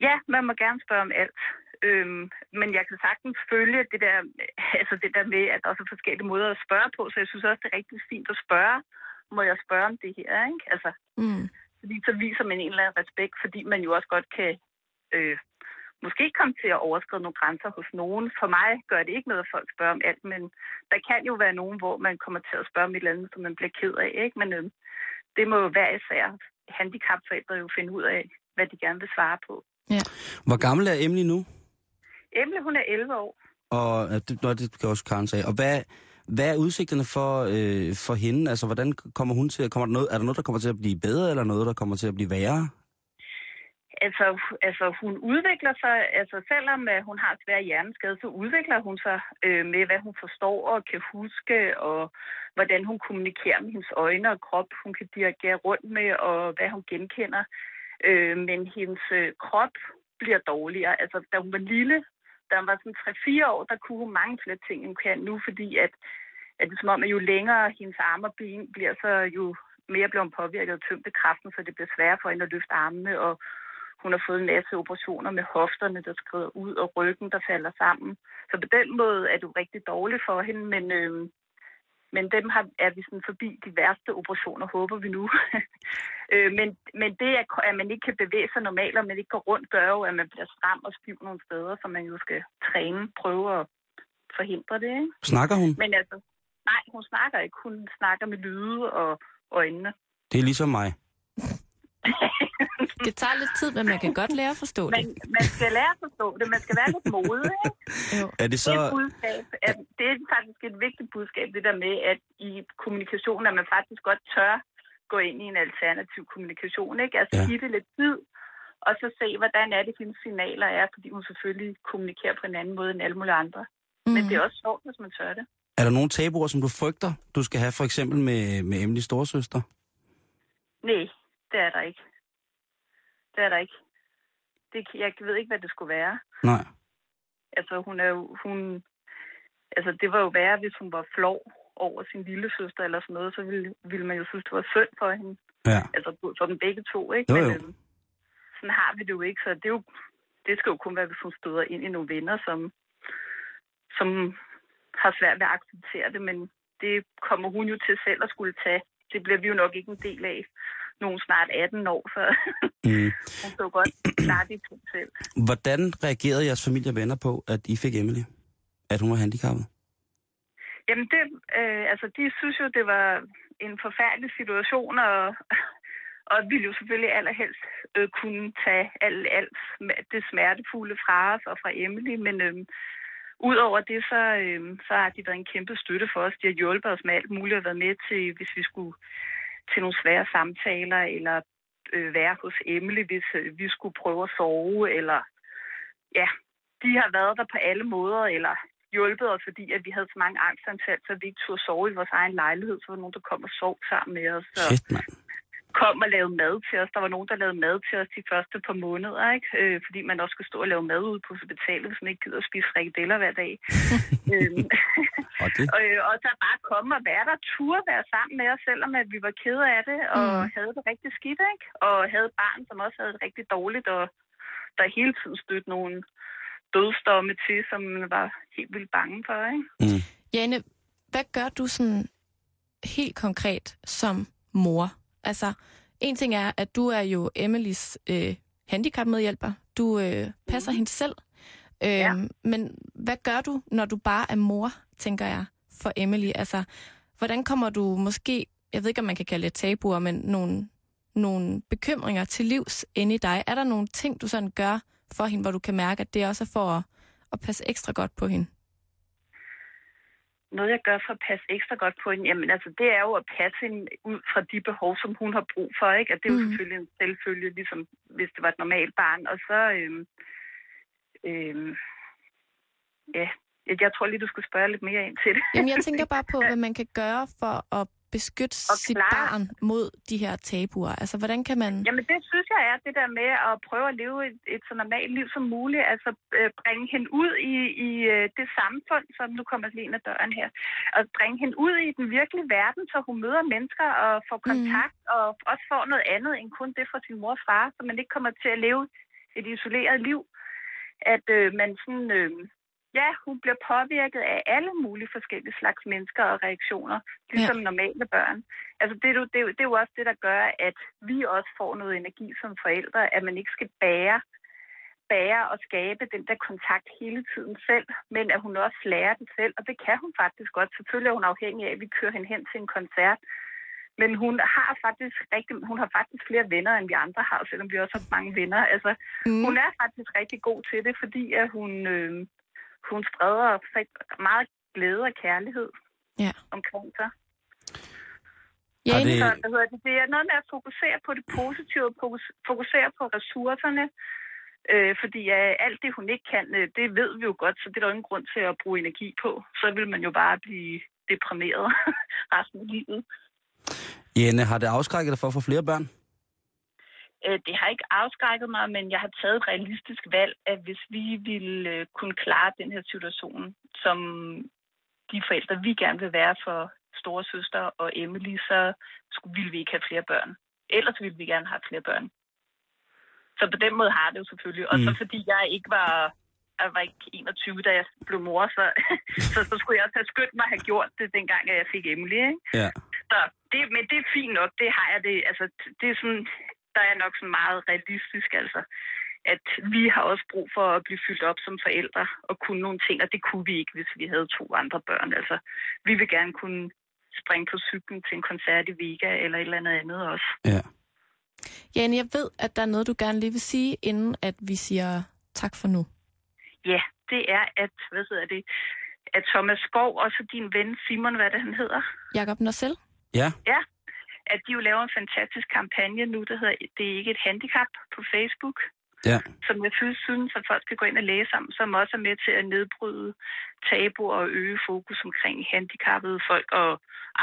Speaker 9: Ja, man må gerne spørge om alt. Øhm, men jeg kan sagtens følge det der, altså det der med, at der er så forskellige måder at spørge på, så jeg synes også, det er rigtig fint at spørge. Må jeg spørge om det her, ikke? Altså,
Speaker 4: Mm.
Speaker 9: fordi så viser man en eller anden respekt, fordi man jo også godt kan øh, måske komme til at overskride nogle grænser hos nogen. For mig gør det ikke noget, at folk spørger om alt, men der kan jo være nogen, hvor man kommer til at spørge om et eller andet, som man bliver ked af, ikke? Men øh, det må jo være især handicapforældre jo finde ud af, hvad de gerne vil svare på.
Speaker 5: Hvor gammel er Emily nu?
Speaker 9: Emily, hun er 11 år.
Speaker 5: Og øh, det, nå, det kan også Karen sige. Og hvad, hvad er udsigterne for, øh, for hende? Altså, hvordan kommer hun til at... Kommer der noget, er der noget, der kommer til at blive bedre, eller noget, der kommer til at blive værre?
Speaker 9: Altså, altså, hun udvikler sig, altså selvom uh, hun har svær hjerneskade, så udvikler hun sig øh, med, hvad hun forstår og kan huske, og hvordan hun kommunikerer med hendes øjne og krop, hun kan dirigere rundt med, og hvad hun genkender. Øh, men hendes øh, krop bliver dårligere. Altså, da hun var lille, da hun var sådan 3-4 år, der kunne hun mange flere ting, end hun kan nu, fordi at, at det er som om, at jo længere hendes arme og ben bliver, så jo mere bliver hun påvirket af tyngdekraften, så det bliver sværere for hende at løfte armene, og hun har fået en masse operationer med hofterne, der skrider ud, og ryggen, der falder sammen. Så på den måde er det jo rigtig dårligt for hende, men, øh, men dem har, er vi sådan forbi de værste operationer, håber vi nu. øh, men, men det, at, at man ikke kan bevæge sig normalt, og man ikke går rundt, gør jo, at man bliver stram og stiv nogle steder, så man jo skal træne, prøve at forhindre det. Ikke?
Speaker 5: Snakker hun?
Speaker 9: Men altså, nej, hun snakker ikke. Hun snakker med lyde og øjnene.
Speaker 5: Det er ligesom mig.
Speaker 4: Det tager lidt tid, men man kan godt lære at forstå det.
Speaker 9: Men man skal lære at forstå det. Man skal være lidt modig, ikke?
Speaker 4: Jo.
Speaker 5: Er det så...
Speaker 9: Det, er budskab, at det er faktisk et vigtigt budskab, det der med, at i kommunikation, at man faktisk godt tør gå ind i en alternativ kommunikation, ikke? Altså
Speaker 5: Ja.
Speaker 9: give det lidt tid, og så se, hvordan er det, hendes signaler er, fordi hun selvfølgelig kommunikerer på en anden måde end alle mulige andre. Mm. Men det er også sjovt, hvis man tør det.
Speaker 5: Er der nogle tabuer, som du frygter, du skal have for eksempel med, med Emily storesøster?
Speaker 9: Nej, det er der ikke. Det er der ikke. Det, jeg ved ikke, hvad det skulle være.
Speaker 5: Nej.
Speaker 9: Altså, hun er jo, hun, altså, det var jo værre, hvis hun var flov over sin lille søster eller sådan noget, så ville, ville man jo synes, det var synd for hende.
Speaker 5: Ja.
Speaker 9: Altså, for dem begge to, ikke?
Speaker 5: Jo, jo.
Speaker 9: øhm, sådan har vi det jo ikke, så det, er jo, det skal jo kun være, hvis hun støder ind i nogle venner, som, som har svært ved at acceptere det, men det kommer hun jo til selv at skulle tage. Det bliver vi jo nok ikke en del af. Nogen snart 18 år, så
Speaker 5: Mm.
Speaker 9: hun jo godt klare det ting selv.
Speaker 5: Hvordan reagerede jeres familie og venner på, at I fik Emily? At hun var handicappet?
Speaker 9: Jamen, det, øh, altså, de synes jo, det var en forfærdelig situation, og, og ville jo selvfølgelig allerhelst øh, kunne tage alt, alt det smertefulde fra os og fra Emily, men øh, udover det, så, øh, så har de været en kæmpe støtte for os. De har hjulpet os med alt muligt og været med til, hvis vi skulle til nogle svære samtaler, eller øh, være hos Emily, hvis øh, vi skulle prøve at sove, eller ja, de har været der på alle måder, eller hjulpet os, fordi at vi havde så mange angstanfald, så vi ikke turde sove i vores egen lejlighed. Så var der nogen, der kom og sov sammen med os, Så
Speaker 5: Shit, man
Speaker 9: kom og lavede mad til os. Der var nogen, der lavede mad til os de første par måneder, ikke? Øh, fordi man også skal stå og lave mad ude på hospitalet, hvis man ikke gider at spise frikadeller hver dag. øhm,
Speaker 5: Og det?
Speaker 9: og, øh, og så bare komme og være der, turde være sammen med os, selvom at vi var kede af det, og
Speaker 4: Mm.
Speaker 9: mm. havde det rigtig skidt, ikke? Og havde et barn, som også havde det rigtig dårligt, og der hele tiden stødte nogle dødsdomme til, som man var helt vildt bange for, ikke?
Speaker 4: Jane, hvad gør du sådan helt konkret som mor? Altså, en ting er, at du er jo Emilys øh, handicapmedhjælper. Du øh, passer hende selv. Øh,
Speaker 9: Ja.
Speaker 4: Men hvad gør du, når du bare er mor, tænker jeg, for Emily? Altså, hvordan kommer du måske, jeg ved ikke, om man kan kalde det tabuer, men nogle, nogle bekymringer til livs inde i dig? Er der nogle ting, du sådan gør for hende, hvor du kan mærke, at det også er for at, at passe ekstra godt på hende?
Speaker 9: Noget, jeg gør for at passe ekstra godt på hende, jamen altså, det er jo at passe hende ud fra de behov, som hun har brug for, ikke? At det er jo mm. selvfølgelig en selvfølge, ligesom hvis det var et normalt barn. Og så, øhm, øhm, ja, jeg tror lige, du skulle spørge lidt mere ind til det.
Speaker 4: Jamen, jeg tænker bare på, hvad man kan gøre for at beskytte
Speaker 9: Og
Speaker 4: sit
Speaker 9: klare-
Speaker 4: barn mod de her tabuer. Altså, hvordan kan man...
Speaker 9: Jamen det synes jeg er det der med at prøve at leve et, et så normalt liv som muligt. Altså øh, bringe hende ud i, i øh, det samfund, som nu kommer lige ind ad døren her. Og bringe hende ud i den virkelige verden, så hun møder mennesker og får kontakt mm. og også får noget andet end kun det fra sin mor og far. Så man ikke kommer til at leve et isoleret liv. At øh, man sådan... Øh, Ja, hun bliver påvirket af alle mulige forskellige slags mennesker og reaktioner, ligesom ja. normale børn. Altså det er, jo, det, det er jo også det, der gør, at vi også får noget energi som forældre, at man ikke skal bære, bære og skabe den der kontakt hele tiden selv, men at hun også lærer det selv, og det kan hun faktisk godt. Selvfølgelig er hun afhængig af, at vi kører hende hen til en koncert, men hun har faktisk rigtig, hun har faktisk flere venner, end vi andre har, selvom vi også har mange venner. Altså, mm. hun er faktisk rigtig god til det, fordi at hun, øh, hun spreder meget glæde og kærlighed
Speaker 4: Ja.
Speaker 9: omkring sig.
Speaker 4: Ja,
Speaker 9: Det... Så, hvad hedder det, det er noget med at fokusere på det positive, fokus- fokusere på ressourcerne, øh, fordi øh, alt det, hun ikke kan, øh, det ved vi jo godt, så det er der jo ingen grund til at bruge energi på. Så vil man jo bare blive deprimeret resten af livet.
Speaker 5: Jenne, har det afskrækket dig for at få flere børn?
Speaker 9: Øh, Det har ikke afskrækket mig, men jeg har taget et realistisk valg, at hvis vi ville øh, kunne klare den her situation, som de forældre, vi gerne vil være for store søster og Emily, så ville vi ikke have flere børn. Ellers ville vi gerne have flere børn. Så på den måde har det jo selvfølgelig. Og så
Speaker 5: Mm.
Speaker 9: fordi jeg ikke var, jeg var ikke 21, da jeg blev mor, så, så, så skulle jeg også have skyndt mig at have gjort det, dengang jeg fik Emily. Ikke?
Speaker 5: Ja.
Speaker 9: Så det, men det er fint nok, det har jeg det. Altså, det er sådan, der er nok sådan meget realistisk, altså. At vi har også brug for at blive fyldt op som forældre og kunne nogle ting, og det kunne vi ikke, hvis vi havde to andre børn. Altså, vi vil gerne kunne springe på cyklen til en koncert i Vega eller et eller andet andet også.
Speaker 5: Ja.
Speaker 4: Jane, jeg ved, at der er noget, du gerne lige vil sige, inden at vi siger tak for nu.
Speaker 9: Ja, det er, at, hvad hedder det, at Thomas Skov og så din ven Simon, hvad det han hedder,
Speaker 4: Jakob Norsel?
Speaker 5: Ja.
Speaker 9: Ja, at de jo laver en fantastisk kampagne nu, der hedder Det er ikke et handicap på Facebook.
Speaker 5: Ja.
Speaker 9: Som jeg synes, synes, at folk skal gå ind og læse om, som også er med til at nedbryde tabuer og øge fokus omkring handicappede folk og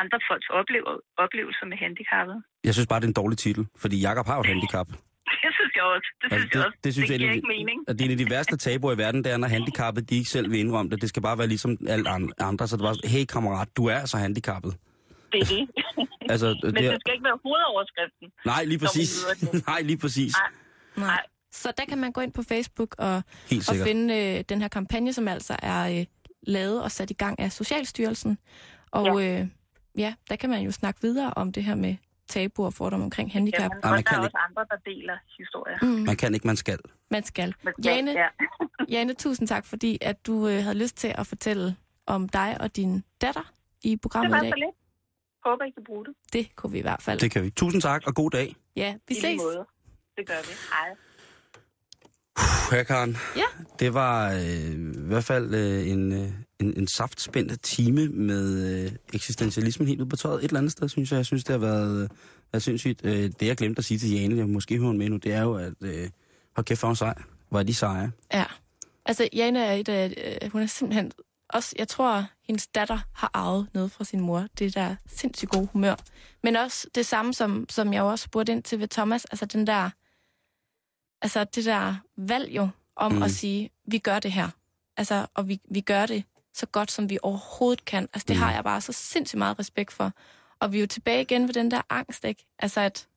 Speaker 9: andre folks oplever, oplevelser med handicappede.
Speaker 5: Jeg synes bare, det er en dårlig titel, fordi Jakob har jo et handicap.
Speaker 9: Det synes jeg også. Det synes
Speaker 5: Altså,
Speaker 9: jeg
Speaker 5: det,
Speaker 9: også.
Speaker 5: det, synes
Speaker 9: det
Speaker 5: jeg,
Speaker 9: giver
Speaker 5: er en
Speaker 9: ikke mening.
Speaker 5: at det er en af de værste tabuer i verden, det er, når handicappet de ikke selv vil indrømme det. Det skal bare være ligesom alt an- andre, så det er bare, sådan, hey kammerat, du er altså handicappet.
Speaker 9: Det er det.
Speaker 5: Altså,
Speaker 9: Men
Speaker 5: det er,
Speaker 9: det skal ikke være hovedoverskriften.
Speaker 5: nej, lige
Speaker 9: man
Speaker 5: præcis. nej, lige præcis.
Speaker 9: Nej.
Speaker 4: Nej. Så der kan man gå ind på Facebook og, og finde øh, den her kampagne, som altså er øh, lavet og sat i gang af Socialstyrelsen. Og ja. Øh, ja, der kan man jo snakke videre om det her med tabu og fordomme omkring handicap.
Speaker 9: Jamen,
Speaker 5: Ej,
Speaker 9: og
Speaker 5: man
Speaker 9: der
Speaker 5: kan
Speaker 9: er
Speaker 5: ikke.
Speaker 9: også andre, der deler historier.
Speaker 4: Mm,
Speaker 5: Man kan ikke, man skal.
Speaker 4: man skal.
Speaker 9: Men,
Speaker 4: Jane,
Speaker 9: ja.
Speaker 4: Jane, tusind tak, fordi at du øh, havde lyst til at fortælle om dig og din datter i
Speaker 9: Det
Speaker 4: programmet
Speaker 9: var
Speaker 4: i dag.
Speaker 9: så lidt. Håber, I kan bruge det.
Speaker 4: Det kunne vi i hvert fald.
Speaker 5: Det kan vi. Tusind tak, og god dag.
Speaker 4: Ja, vi
Speaker 9: I
Speaker 4: ses.
Speaker 9: måde. Det gør vi. Hej.
Speaker 5: Puh, Karen.
Speaker 4: Ja.
Speaker 5: Det var øh, i hvert fald øh, en, øh, en, en saftspændt time med øh, eksistentialismen helt ude på tøjet. Et eller andet sted, synes jeg. Jeg synes, det har været, øh, været sindssygt. Øh, det, jeg glemte at sige til Jane, jeg måske hører med nu, det er jo, at øh, hold kæft for en sej. Hvor er de seje.
Speaker 4: Ja. Altså, Jane er et øh, hun er simpelthen også, jeg tror, hendes datter har arvet noget fra sin mor. Det der sindssygt gode humør. Men også det samme, som, som jeg også spurgte ind til ved Thomas. Altså den der, altså det der valg jo om
Speaker 5: Mm.
Speaker 4: at sige, vi gør det her. Altså, og vi, vi gør det så godt, som vi overhovedet kan. Altså, det
Speaker 5: Mm.
Speaker 4: har jeg bare så sindssygt meget respekt for. Og vi er jo tilbage igen ved den der angst, ikke? Altså, at,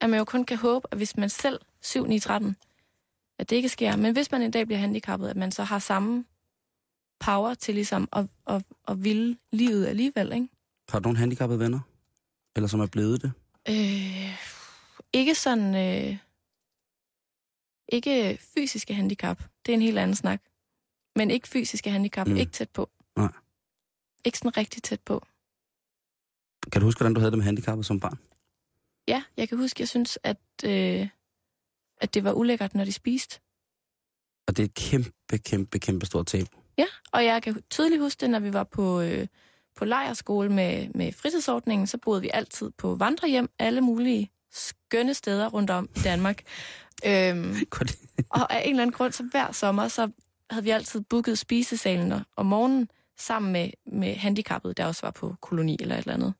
Speaker 4: at man jo kun kan håbe, at hvis man selv 7 9 13 at det ikke sker. Men hvis man en dag bliver handicappet, at man så har samme power til ligesom at, at, at ville livet alligevel, ikke?
Speaker 5: Har du nogle handicappede venner? Eller som er blevet det?
Speaker 4: Øh, ikke sådan... Øh, ikke fysiske handicap. Det er en helt anden snak. Men ikke fysiske handicap.
Speaker 5: Mm.
Speaker 4: Ikke tæt på.
Speaker 5: Nej.
Speaker 4: Ikke sådan rigtig tæt på.
Speaker 5: Kan du huske, hvordan du havde det med handicappet som barn?
Speaker 4: Ja, jeg kan huske, jeg synes, at, øh, at det var ulækkert, når de spiste.
Speaker 5: Og det er et kæmpe, kæmpe, kæmpe stort tab.
Speaker 4: Ja, og jeg kan tydeligt huske det, når vi var på, øh, på lejerskole med, med fritidsordningen, så boede vi altid på vandrehjem, alle mulige skønne steder rundt om i Danmark. øhm, og af en eller anden grund, så hver sommer, så havde vi altid booket spisesalen om morgenen sammen med, med handicappede, der også var på koloni eller et eller andet.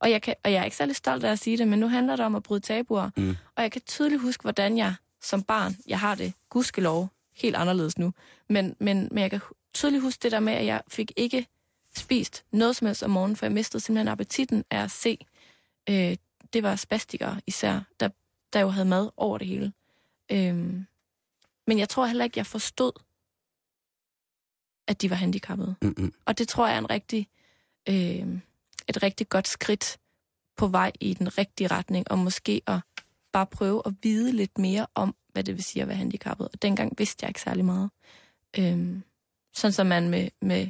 Speaker 4: Og jeg, kan, og jeg er ikke særlig stolt af at sige det, men nu handler det om at bryde tabuer.
Speaker 5: Mm.
Speaker 4: Og jeg kan tydeligt huske, hvordan jeg som barn, jeg har det gudskelov helt anderledes nu, men, men, men jeg kan tydeligt huske det der med, at jeg fik ikke spist noget som helst om morgenen, for jeg mistede simpelthen appetitten af at se. Øh, det var spastikere især, der, der jo havde mad over det hele. Øhm, men jeg tror heller ikke, jeg forstod, at de var handicappede.
Speaker 5: Mm-mm.
Speaker 4: Og det tror jeg er en rigtig, øh, et rigtig godt skridt på vej i den rigtige retning, og måske at bare prøve at vide lidt mere om, hvad det vil sige at være handicappet. Og dengang vidste jeg ikke særlig meget. Øh, sådan så man med, med,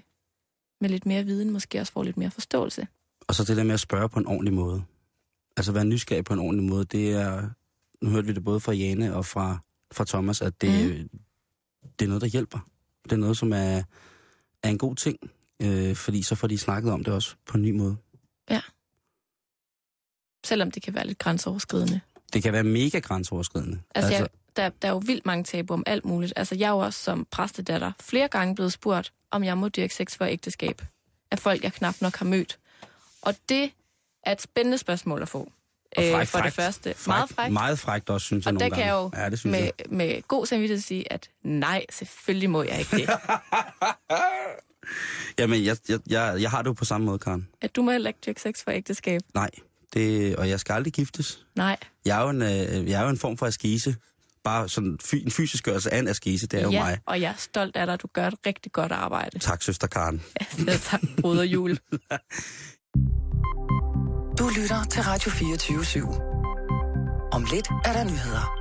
Speaker 4: med lidt mere viden måske også får lidt mere forståelse.
Speaker 5: Og så det der med at spørge på en ordentlig måde. Altså være nysgerrig på en ordentlig måde, det er... Nu hørte vi det både fra Jane og fra, fra Thomas, at det, mm. det er noget, der hjælper. Det er noget, som er, er en god ting, øh, fordi så får de snakket om det også på en ny måde.
Speaker 4: Ja. selvom det kan være lidt grænseoverskridende.
Speaker 5: Det kan være mega grænseoverskridende.
Speaker 4: Altså, altså jeg, der, der er jo vildt mange tabu om alt muligt. Altså, jeg er jo også som præstedatter flere gange blevet spurgt, om jeg må dyrke sex for ægteskab af folk, jeg knap nok har mødt. Og det er et spændende spørgsmål at få.
Speaker 5: Og frækt,
Speaker 4: Øh, for det første.
Speaker 5: frækt,
Speaker 4: Meget frækt.
Speaker 5: Meget frækt også, synes jeg
Speaker 4: Og der kan jeg jo
Speaker 5: ja, det synes
Speaker 4: med,
Speaker 5: jeg.
Speaker 4: med god samvittighed sige, at nej, selvfølgelig må jeg ikke det.
Speaker 5: Jamen, jeg, jeg, jeg, jeg har det jo på samme måde, Karen.
Speaker 4: at du må heller ikke dyrke sex for ægteskab.
Speaker 5: Nej, det, og jeg skal aldrig giftes.
Speaker 4: Nej.
Speaker 5: Jeg er jo en, øh, jeg er jo en form for askese. Bare sådan en fysisk gørelse af en askese, det er jo
Speaker 4: ja,
Speaker 5: mig.
Speaker 4: og jeg er stolt af dig. Du gør et rigtig godt arbejde.
Speaker 5: Tak, søster Karen.
Speaker 4: Ja, tak, broder Jul.
Speaker 3: Du lytter til Radio 24 /7. Om lidt er der nyheder.